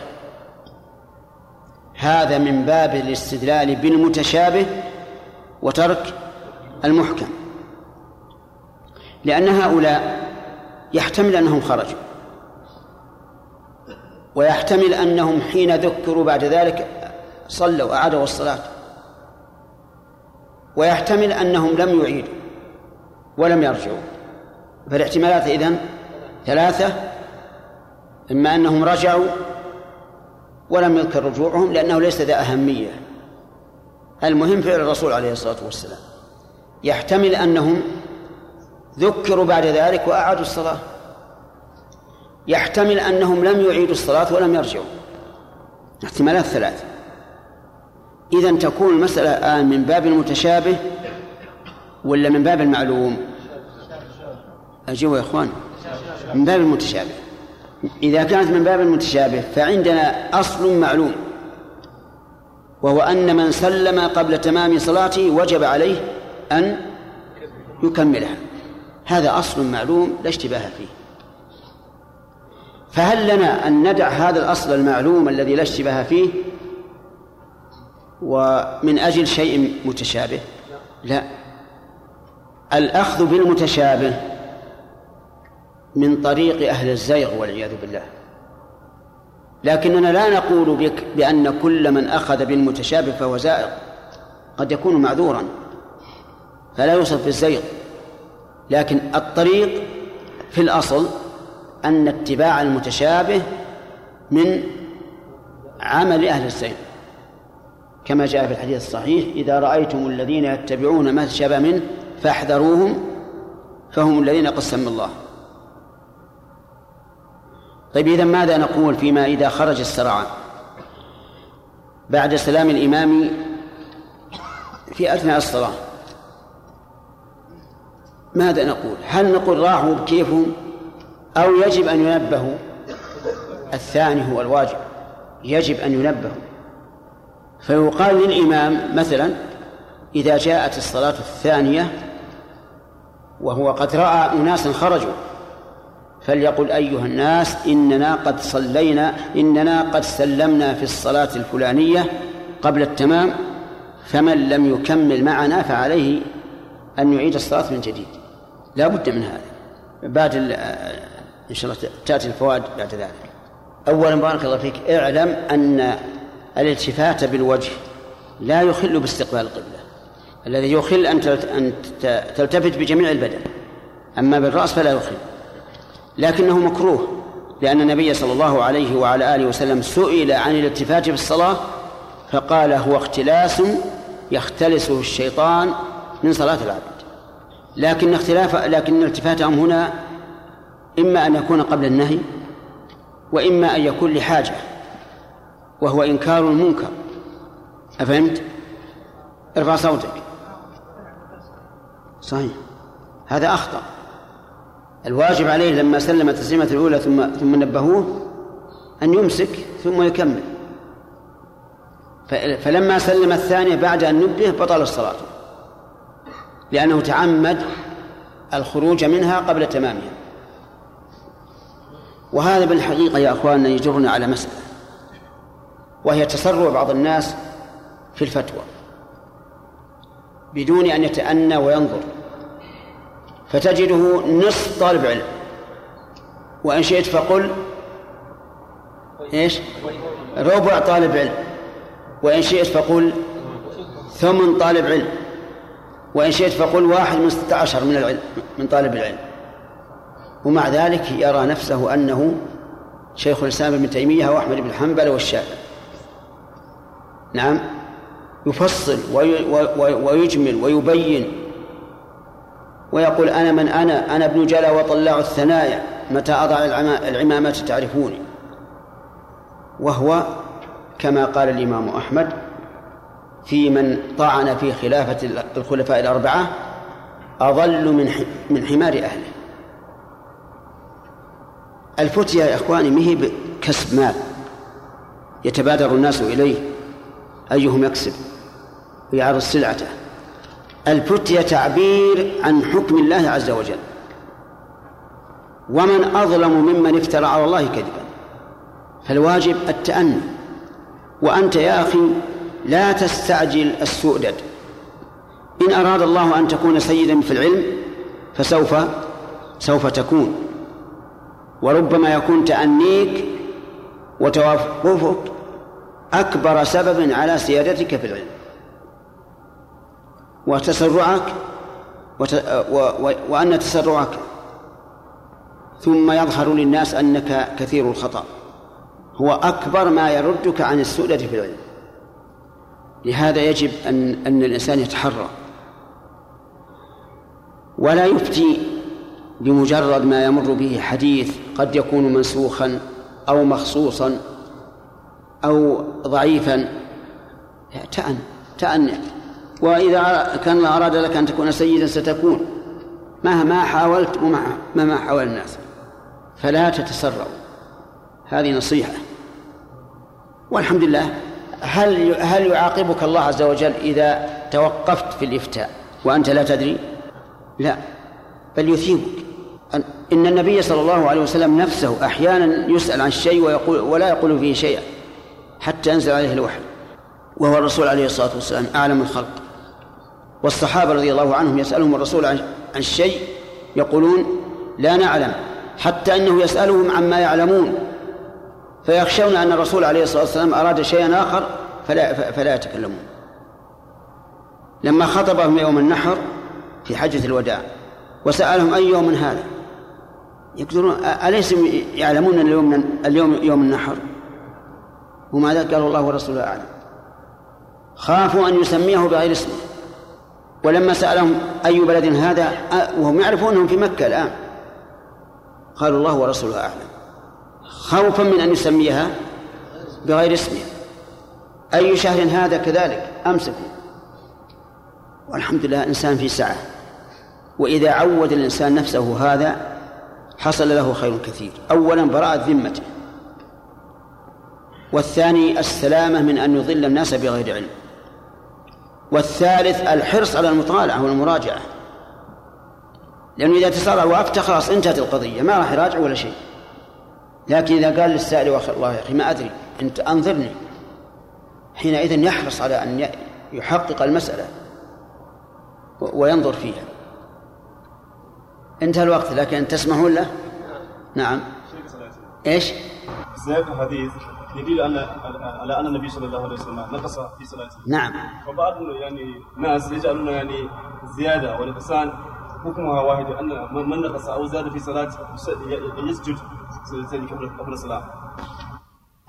هذا من باب الاستدلال بالمتشابه وترك المحكم. لأن هؤلاء يحتمل أنهم خرجوا. ويحتمل أنهم حين ذكروا بعد ذلك صلوا أعادوا الصلاة. ويحتمل أنهم لم يعيدوا ولم يرجعوا. فالاحتمالات إذن ثلاثة إما أنهم رجعوا ولم يذكر رجوعهم لأنه ليس ذا أهمية. المهم فعل الرسول عليه الصلاة والسلام. يحتمل أنهم ذكروا بعد ذلك وأعادوا الصلاة. يحتمل أنهم لم يعيدوا الصلاة ولم يرجعوا. احتمالات ثلاثة. إذا تكون المسألة الآن من باب المتشابه ولا من باب المعلوم؟ أجيبوا يا إخوان. من باب المتشابه. إذا كانت من باب المتشابه فعندنا أصل معلوم وهو أن من سلم قبل تمام صلاته وجب عليه أن يكملها. هذا أصل معلوم لا اشتباه فيه. فهل لنا أن ندع هذا الأصل المعلوم الذي لا اشتباه فيه؟ ومن أجل شيء متشابه. لا. الأخذ بالمتشابه من طريق أهل الزيغ والعياذ بالله. لكننا لا نقول بك بأن كل من أخذ بالمتشابه فهو زائغ. قد يكون معذورا. فلا يوصف بالزيغ. لكن الطريق في الأصل أن اتباع المتشابه من عمل أهل الزيغ. كما جاء في الحديث الصحيح إذا رأيتم الذين يتبعون ما تشابه منه فاحذروهم فهم الذين قسم الله. طيب إذا ماذا نقول فيما إذا خرج السرعان؟ بعد سلام الإمام في أثناء الصلاة. ماذا نقول؟ هل نقول راحوا بكيفهم أو يجب أن ينبهوا؟ الثاني هو الواجب يجب أن ينبهوا. فيقال للإمام مثلا إذا جاءت الصلاة الثانية وهو قد رأى أناسا خرجوا فليقل أيها الناس إننا قد صلينا إننا قد سلمنا في الصلاة الفلانية قبل التمام فمن لم يكمل معنا فعليه أن يعيد الصلاة من جديد. لا بد من هذا. بعد إن شاء الله تأتي الفوائد بعد ذلك. أولا بارك الله فيك اعلم أن الالتفات بالوجه لا يخل باستقبال القبلة الذي يخل أن تلتفت بجميع البدن أما بالرأس فلا يخل لكنه مكروه لأن النبي صلى الله عليه وعلى آله وسلم سئل عن الالتفات في الصلاة فقال هو اختلاس يختلسه الشيطان من صلاة العبد. لكن اختلاف لكن التفاتهم هنا إما أن يكون قبل النهي وإما أن يكون لحاجة. وهو إنكار المنكر. أفهمت؟ ارفع صوتك. صحيح. هذا أخطأ. الواجب عليه لما سلم التسليمة الأولى ثم ثم نبهوه أن يمسك ثم يكمل. فلما سلم الثانية بعد أن نبه بطل الصلاة. لأنه تعمد الخروج منها قبل تمامها. وهذا بالحقيقة يا أخواننا يجرنا على مسألة. وهي تسرع بعض الناس في الفتوى بدون أن يتأنى وينظر. فتجده نصف طالب علم. وإن شئت فقل إيش؟ ربع طالب علم. وإن شئت فقل ثمن طالب علم. وإن شئت فقل واحد من ستة عشر من العلم من طالب العلم. ومع ذلك يرى نفسه أنه شيخ الإسلام ابن تيمية وأحمد بن حنبل والشافعي. نعم. يفصل ويجمل ويبين ويقول أنا من أنا؟ أنا ابن جلا وطلاع الثنايا. متى أضع العمامة تعرفوني؟ وهو كما قال الإمام أحمد في من طعن في خلافة الخلفاء الأربعة أضل من من حمار أهله. الفتية يا إخواني مهي كسب مال. يتبادر الناس إليه. أيهم يكسب؟ ويعرض سلعته. الفتية تعبير عن حكم الله عز وجل. ومن أظلم ممن افترى على الله كذبا. فالواجب التأني. وأنت يا أخي لا تستعجل السؤدد إن أراد الله أن تكون سيدا في العلم فسوف سوف تكون. وربما يكون تأنيك وتوقفك أكبر سبب على سيادتك في العلم. وتسرعك وت... و... و... وأن تسرعك. ثم يظهر للناس أنك كثير الخطأ. هو أكبر ما يردك عن السؤدة في العلم. لهذا يجب أن أن الإنسان يتحرى. ولا يفتي بمجرد ما يمر به حديث قد يكون منسوخا أو مخصوصا. أو ضعيفا. تأن تأن. وإذا كان أراد لك أن تكون سيدا ستكون. مهما حاولت ومهما حاول الناس فلا تتسرعوا هذه نصيحة. والحمد لله هل هل يعاقبك الله عز وجل إذا توقفت في الإفتاء وأنت لا تدري؟ لا بل يثيبك. إن النبي صلى الله عليه وسلم نفسه أحيانا يسأل عن الشيء ويقول ولا يقول فيه شيئا. حتى ينزل عليه الوحي وهو الرسول عليه الصلاة والسلام أعلم الخلق. والصحابة رضي الله عنهم يسألهم الرسول عن الشيء يقولون لا نعلم حتى أنه يسألهم عما يعلمون. فيخشون أن الرسول عليه الصلاة والسلام أراد شيئا آخر فلا, فلا يتكلمون. لما خطبهم يوم النحر في حجة الوداع وسألهم أي يوم هذا؟ يقدرون أليس يعلمون اليوم اليوم يوم النحر؟ وماذا قالوا الله ورسوله أعلم. خافوا أن يسميه بغير اسمه ولما سألهم أي بلد هذا وهم يعرفون أنهم في مكة الآن. قالوا الله ورسوله أعلم. خوفا من أن يسميها بغير اسمها أي شهر هذا كذلك؟ أمسكوا. والحمد لله إنسان في سعة. وإذا عود الإنسان نفسه هذا حصل له خير كثير. أولا براءة ذمته. والثاني السلامة من أن يضل الناس بغير علم. والثالث الحرص على المطالعة والمراجعة. لأنه إذا تسارع وأفتى خلاص انتهت القضية ما راح يراجع ولا شيء. لكن إذا قال للسائل الله يا أخي ما أدري أنت أنظرني. حينئذ يحرص على أن يحقق المسألة. وينظر فيها. انتهى الوقت لكن تسمحون له؟ نعم. إيش؟ سياق الحديث. يدل على على أن النبي صلى الله عليه وسلم نقص في صلاته نعم. وبعض يعني الناس يجعلون يعني زيادة والنقصان حكمها واحد أن من نقص أو زاد في صلاة يسجد قبل الصلاة.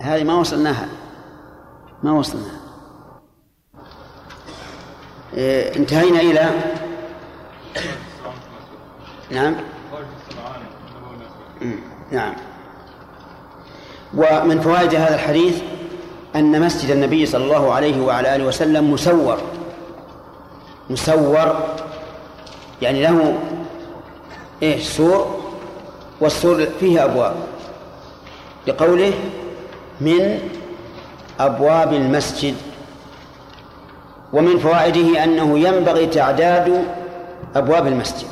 هذه ما وصلناها. ما وصلناها. إيه انتهينا إلى نعم. نعم. ومن فوائد هذا الحديث أن مسجد النبي صلى الله عليه وعلى آله وسلم مسور. مسور يعني له إيش؟ سور والسور فيه أبواب. لقوله من أبواب المسجد. ومن فوائده أنه ينبغي تعداد أبواب المسجد.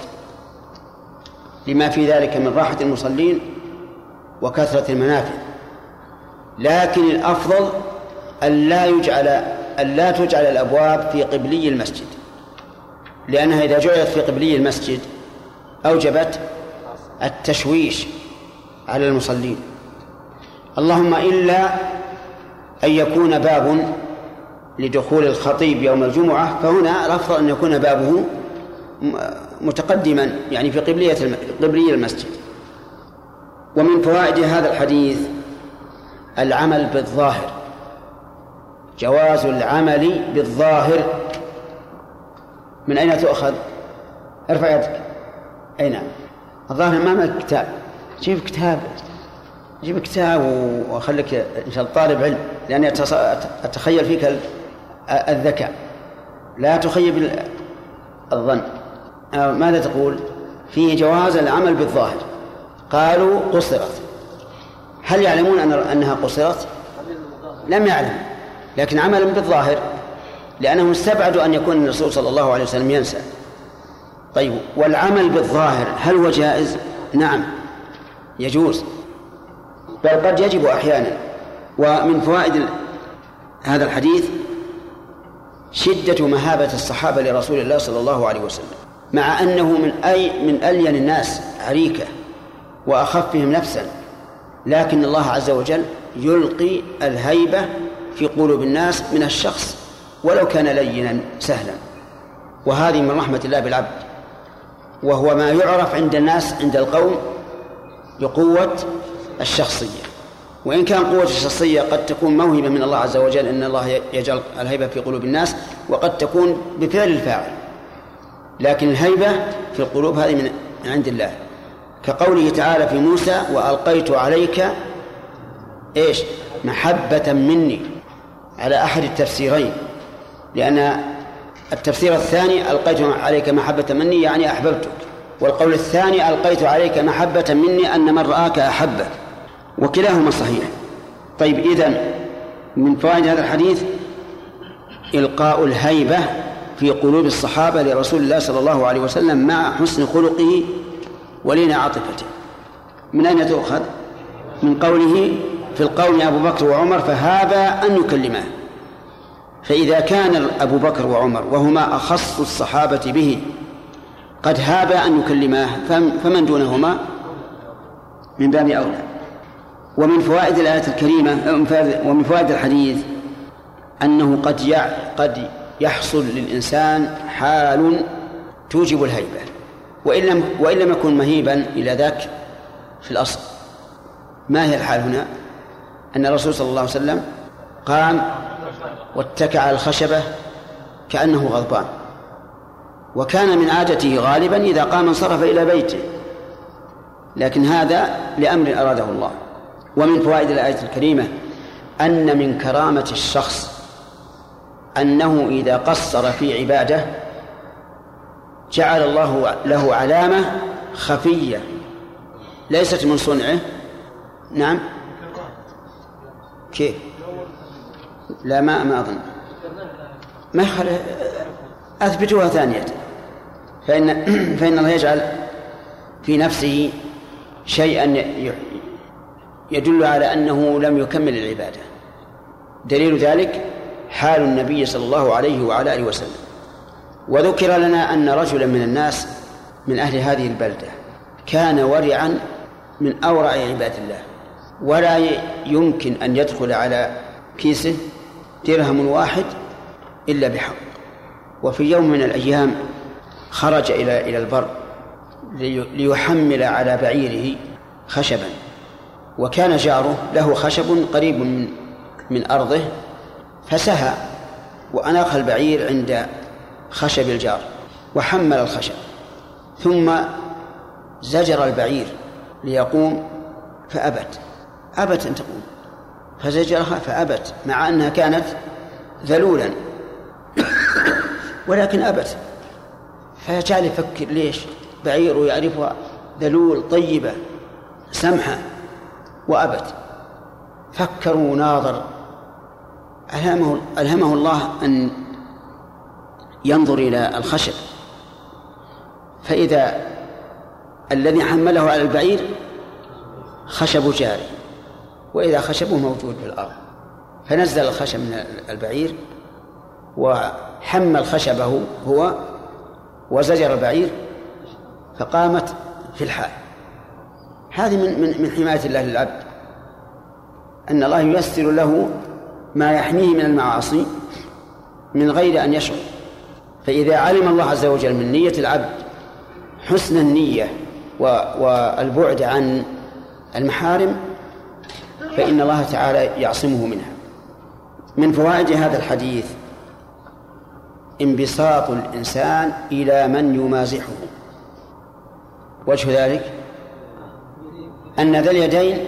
لما في ذلك من راحة المصلين وكثرة المنافع. لكن الأفضل أن لا يجعل أن لا تجعل الأبواب في قبلي المسجد. لأنها إذا جعلت في قبلي المسجد أوجبت التشويش على المصلين. اللهم إلا أن يكون باب لدخول الخطيب يوم الجمعة فهنا الأفضل أن يكون بابه متقدما يعني في قبلية قبلية المسجد. ومن فوائد هذا الحديث العمل بالظاهر. جواز العمل بالظاهر. من أين تؤخذ؟ ارفع يدك. أي نعم. الظاهر أمامك كتاب. جيب كتاب. جيب كتاب وخليك إن شاء الله طالب علم. لأني أتخيل فيك الذكاء. لا تخيب الظن. ماذا تقول؟ فيه جواز العمل بالظاهر. قالوا قصرت. هل يعلمون أن أنها قصرت؟ لم يعلم. لكن عملا بالظاهر لأنهم استبعدوا أن يكون الرسول صلى الله عليه وسلم ينسى. طيب والعمل بالظاهر هل هو جائز؟ نعم. يجوز. بل قد يجب أحيانا. ومن فوائد هذا الحديث شدة مهابة الصحابة لرسول الله صلى الله عليه وسلم مع أنه من أي من ألين الناس عريكة وأخفهم نفسا. لكن الله عز وجل يلقي الهيبة في قلوب الناس من الشخص ولو كان لينا سهلا. وهذه من رحمة الله بالعبد. وهو ما يعرف عند الناس عند القوم بقوة الشخصية. وإن كان قوة الشخصية قد تكون موهبة من الله عز وجل أن الله يجعل الهيبة في قلوب الناس وقد تكون بفعل الفاعل. لكن الهيبة في القلوب هذه من عند الله. كقوله تعالى في موسى وألقيت عليك إيش؟ محبة مني على أحد التفسيرين. لأن التفسير الثاني ألقيت عليك محبة مني يعني أحببتك. والقول الثاني ألقيت عليك محبة مني أن من رآك أحبك. وكلاهما صحيح. طيب إذن من فوائد هذا الحديث إلقاء الهيبة في قلوب الصحابة لرسول الله صلى الله عليه وسلم مع حسن خلقه ولين عاطفته. من أين تؤخذ؟ من قوله في القوم أبو بكر وعمر فهذا أن يكلماه. فإذا كان أبو بكر وعمر وهما أخص الصحابة به قد هاب أن يكلماه فمن دونهما؟ من باب أولى ومن فوائد الآية الكريمة ومن فوائد الحديث أنه قد قد يحصل للإنسان حال توجب الهيبة. وإن لم وإن لم يكن مهيبا إلى ذاك في الأصل ما هي الحال هنا؟ أن الرسول صلى الله عليه وسلم قام واتكى على الخشبة كأنه غضبان وكان من عادته غالبا إذا قام انصرف إلى بيته لكن هذا لأمر أراده الله ومن فوائد الآية الكريمة أن من كرامة الشخص أنه إذا قصر في عبادة جعل الله له علامة خفية. ليست من صنعه. نعم. كيف؟ لا ما ما أظن. ما يخل أثبتوها ثانية. فإن (clears throat) فإن الله يجعل في نفسه شيئا يدل على أنه لم يكمل العبادة. دليل ذلك حال النبي صلى الله عليه وعلى آله وسلم. وذكر لنا أن رجلا من الناس من أهل هذه البلدة كان ورعا من أورع عباد الله. ولا يمكن أن يدخل على كيسه درهم واحد إلا بحق. وفي يوم من الأيام خرج إلى إلى البر ليحمل على بعيره خشبا. وكان جاره له خشب قريب من من أرضه فسهى. وأناخ البعير عند خشب الجار وحمل الخشب ثم زجر البعير ليقوم فأبت. أبت أن تقوم. فزجرها فأبت مع أنها كانت ذلولا. ولكن أبت. فجعل يفكر ليش؟ بعير يعرفها ذلول طيبة سمحة وأبت. فكر وناظر ألهمه, ألهمه الله أن ينظر إلى الخشب. فإذا الذي حمله على البعير خشب جاري وإذا خشبه موجود في الأرض. فنزل الخشب من البعير وحمل خشبه هو وزجر البعير فقامت في الحال. هذه من من من حماية الله للعبد. أن الله ييسر له ما يحميه من المعاصي من غير أن يشعر. فإذا علم الله عز وجل من نية العبد حسن النية والبعد عن المحارم فإن الله تعالى يعصمه منها. من فوائد هذا الحديث انبساط الإنسان إلى من يمازحه. وجه ذلك أن ذا اليدين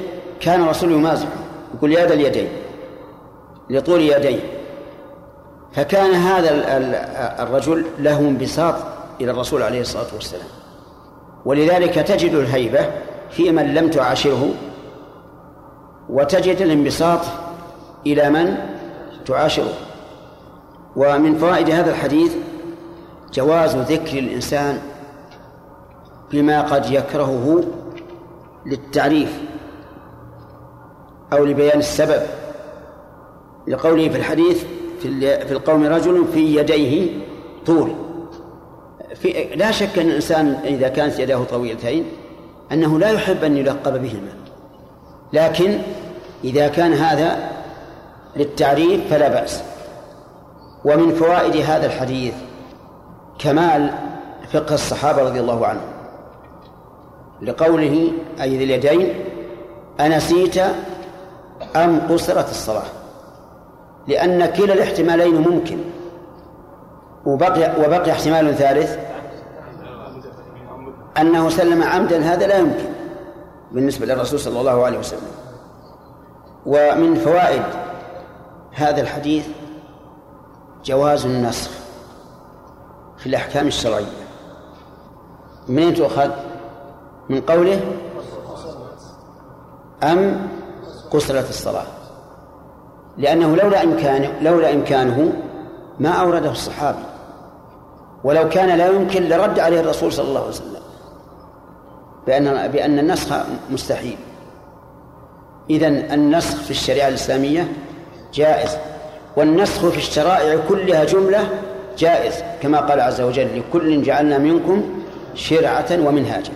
كان الرسول يمازحه يقول يا ذا اليدين لطول يديه. فكان هذا الرجل له انبساط إلى الرسول عليه الصلاة والسلام. ولذلك تجد الهيبة في من لم تعاشره وتجد الانبساط إلى من تعاشره. ومن فوائد هذا الحديث جواز ذكر الإنسان بما قد يكرهه للتعريف أو لبيان السبب. لقوله في الحديث في القوم رجل في يديه طول. في لا شك أن الإنسان إذا كانت يداه طويلتين أنه لا يحب أن يلقب بهما لكن إذا كان هذا للتعريف فلا بأس. ومن فوائد هذا الحديث كمال فقه الصحابة رضي الله عنهم. لقوله أي ذي اليدين أنسيت أم قصرت الصلاة. لأن كلا الاحتمالين ممكن. وبقي وبقي احتمال ثالث أنه سلم عمدا هذا لا يمكن بالنسبة للرسول صلى الله عليه وسلم. ومن فوائد هذا الحديث جواز النسخ في الأحكام الشرعية. منين تؤخذ؟ من قوله أم قصرت الصلاة. لأنه لولا إمكانه لولا إمكانه ما أورده الصحابي ولو كان لا يمكن لرد عليه الرسول صلى الله عليه وسلم. بأن بأن النسخ مستحيل. إذن النسخ في الشريعة الإسلامية جائز. والنسخ في الشرائع كلها جملة جائز كما قال عز وجل لكل جعلنا منكم شرعة ومنهاجا.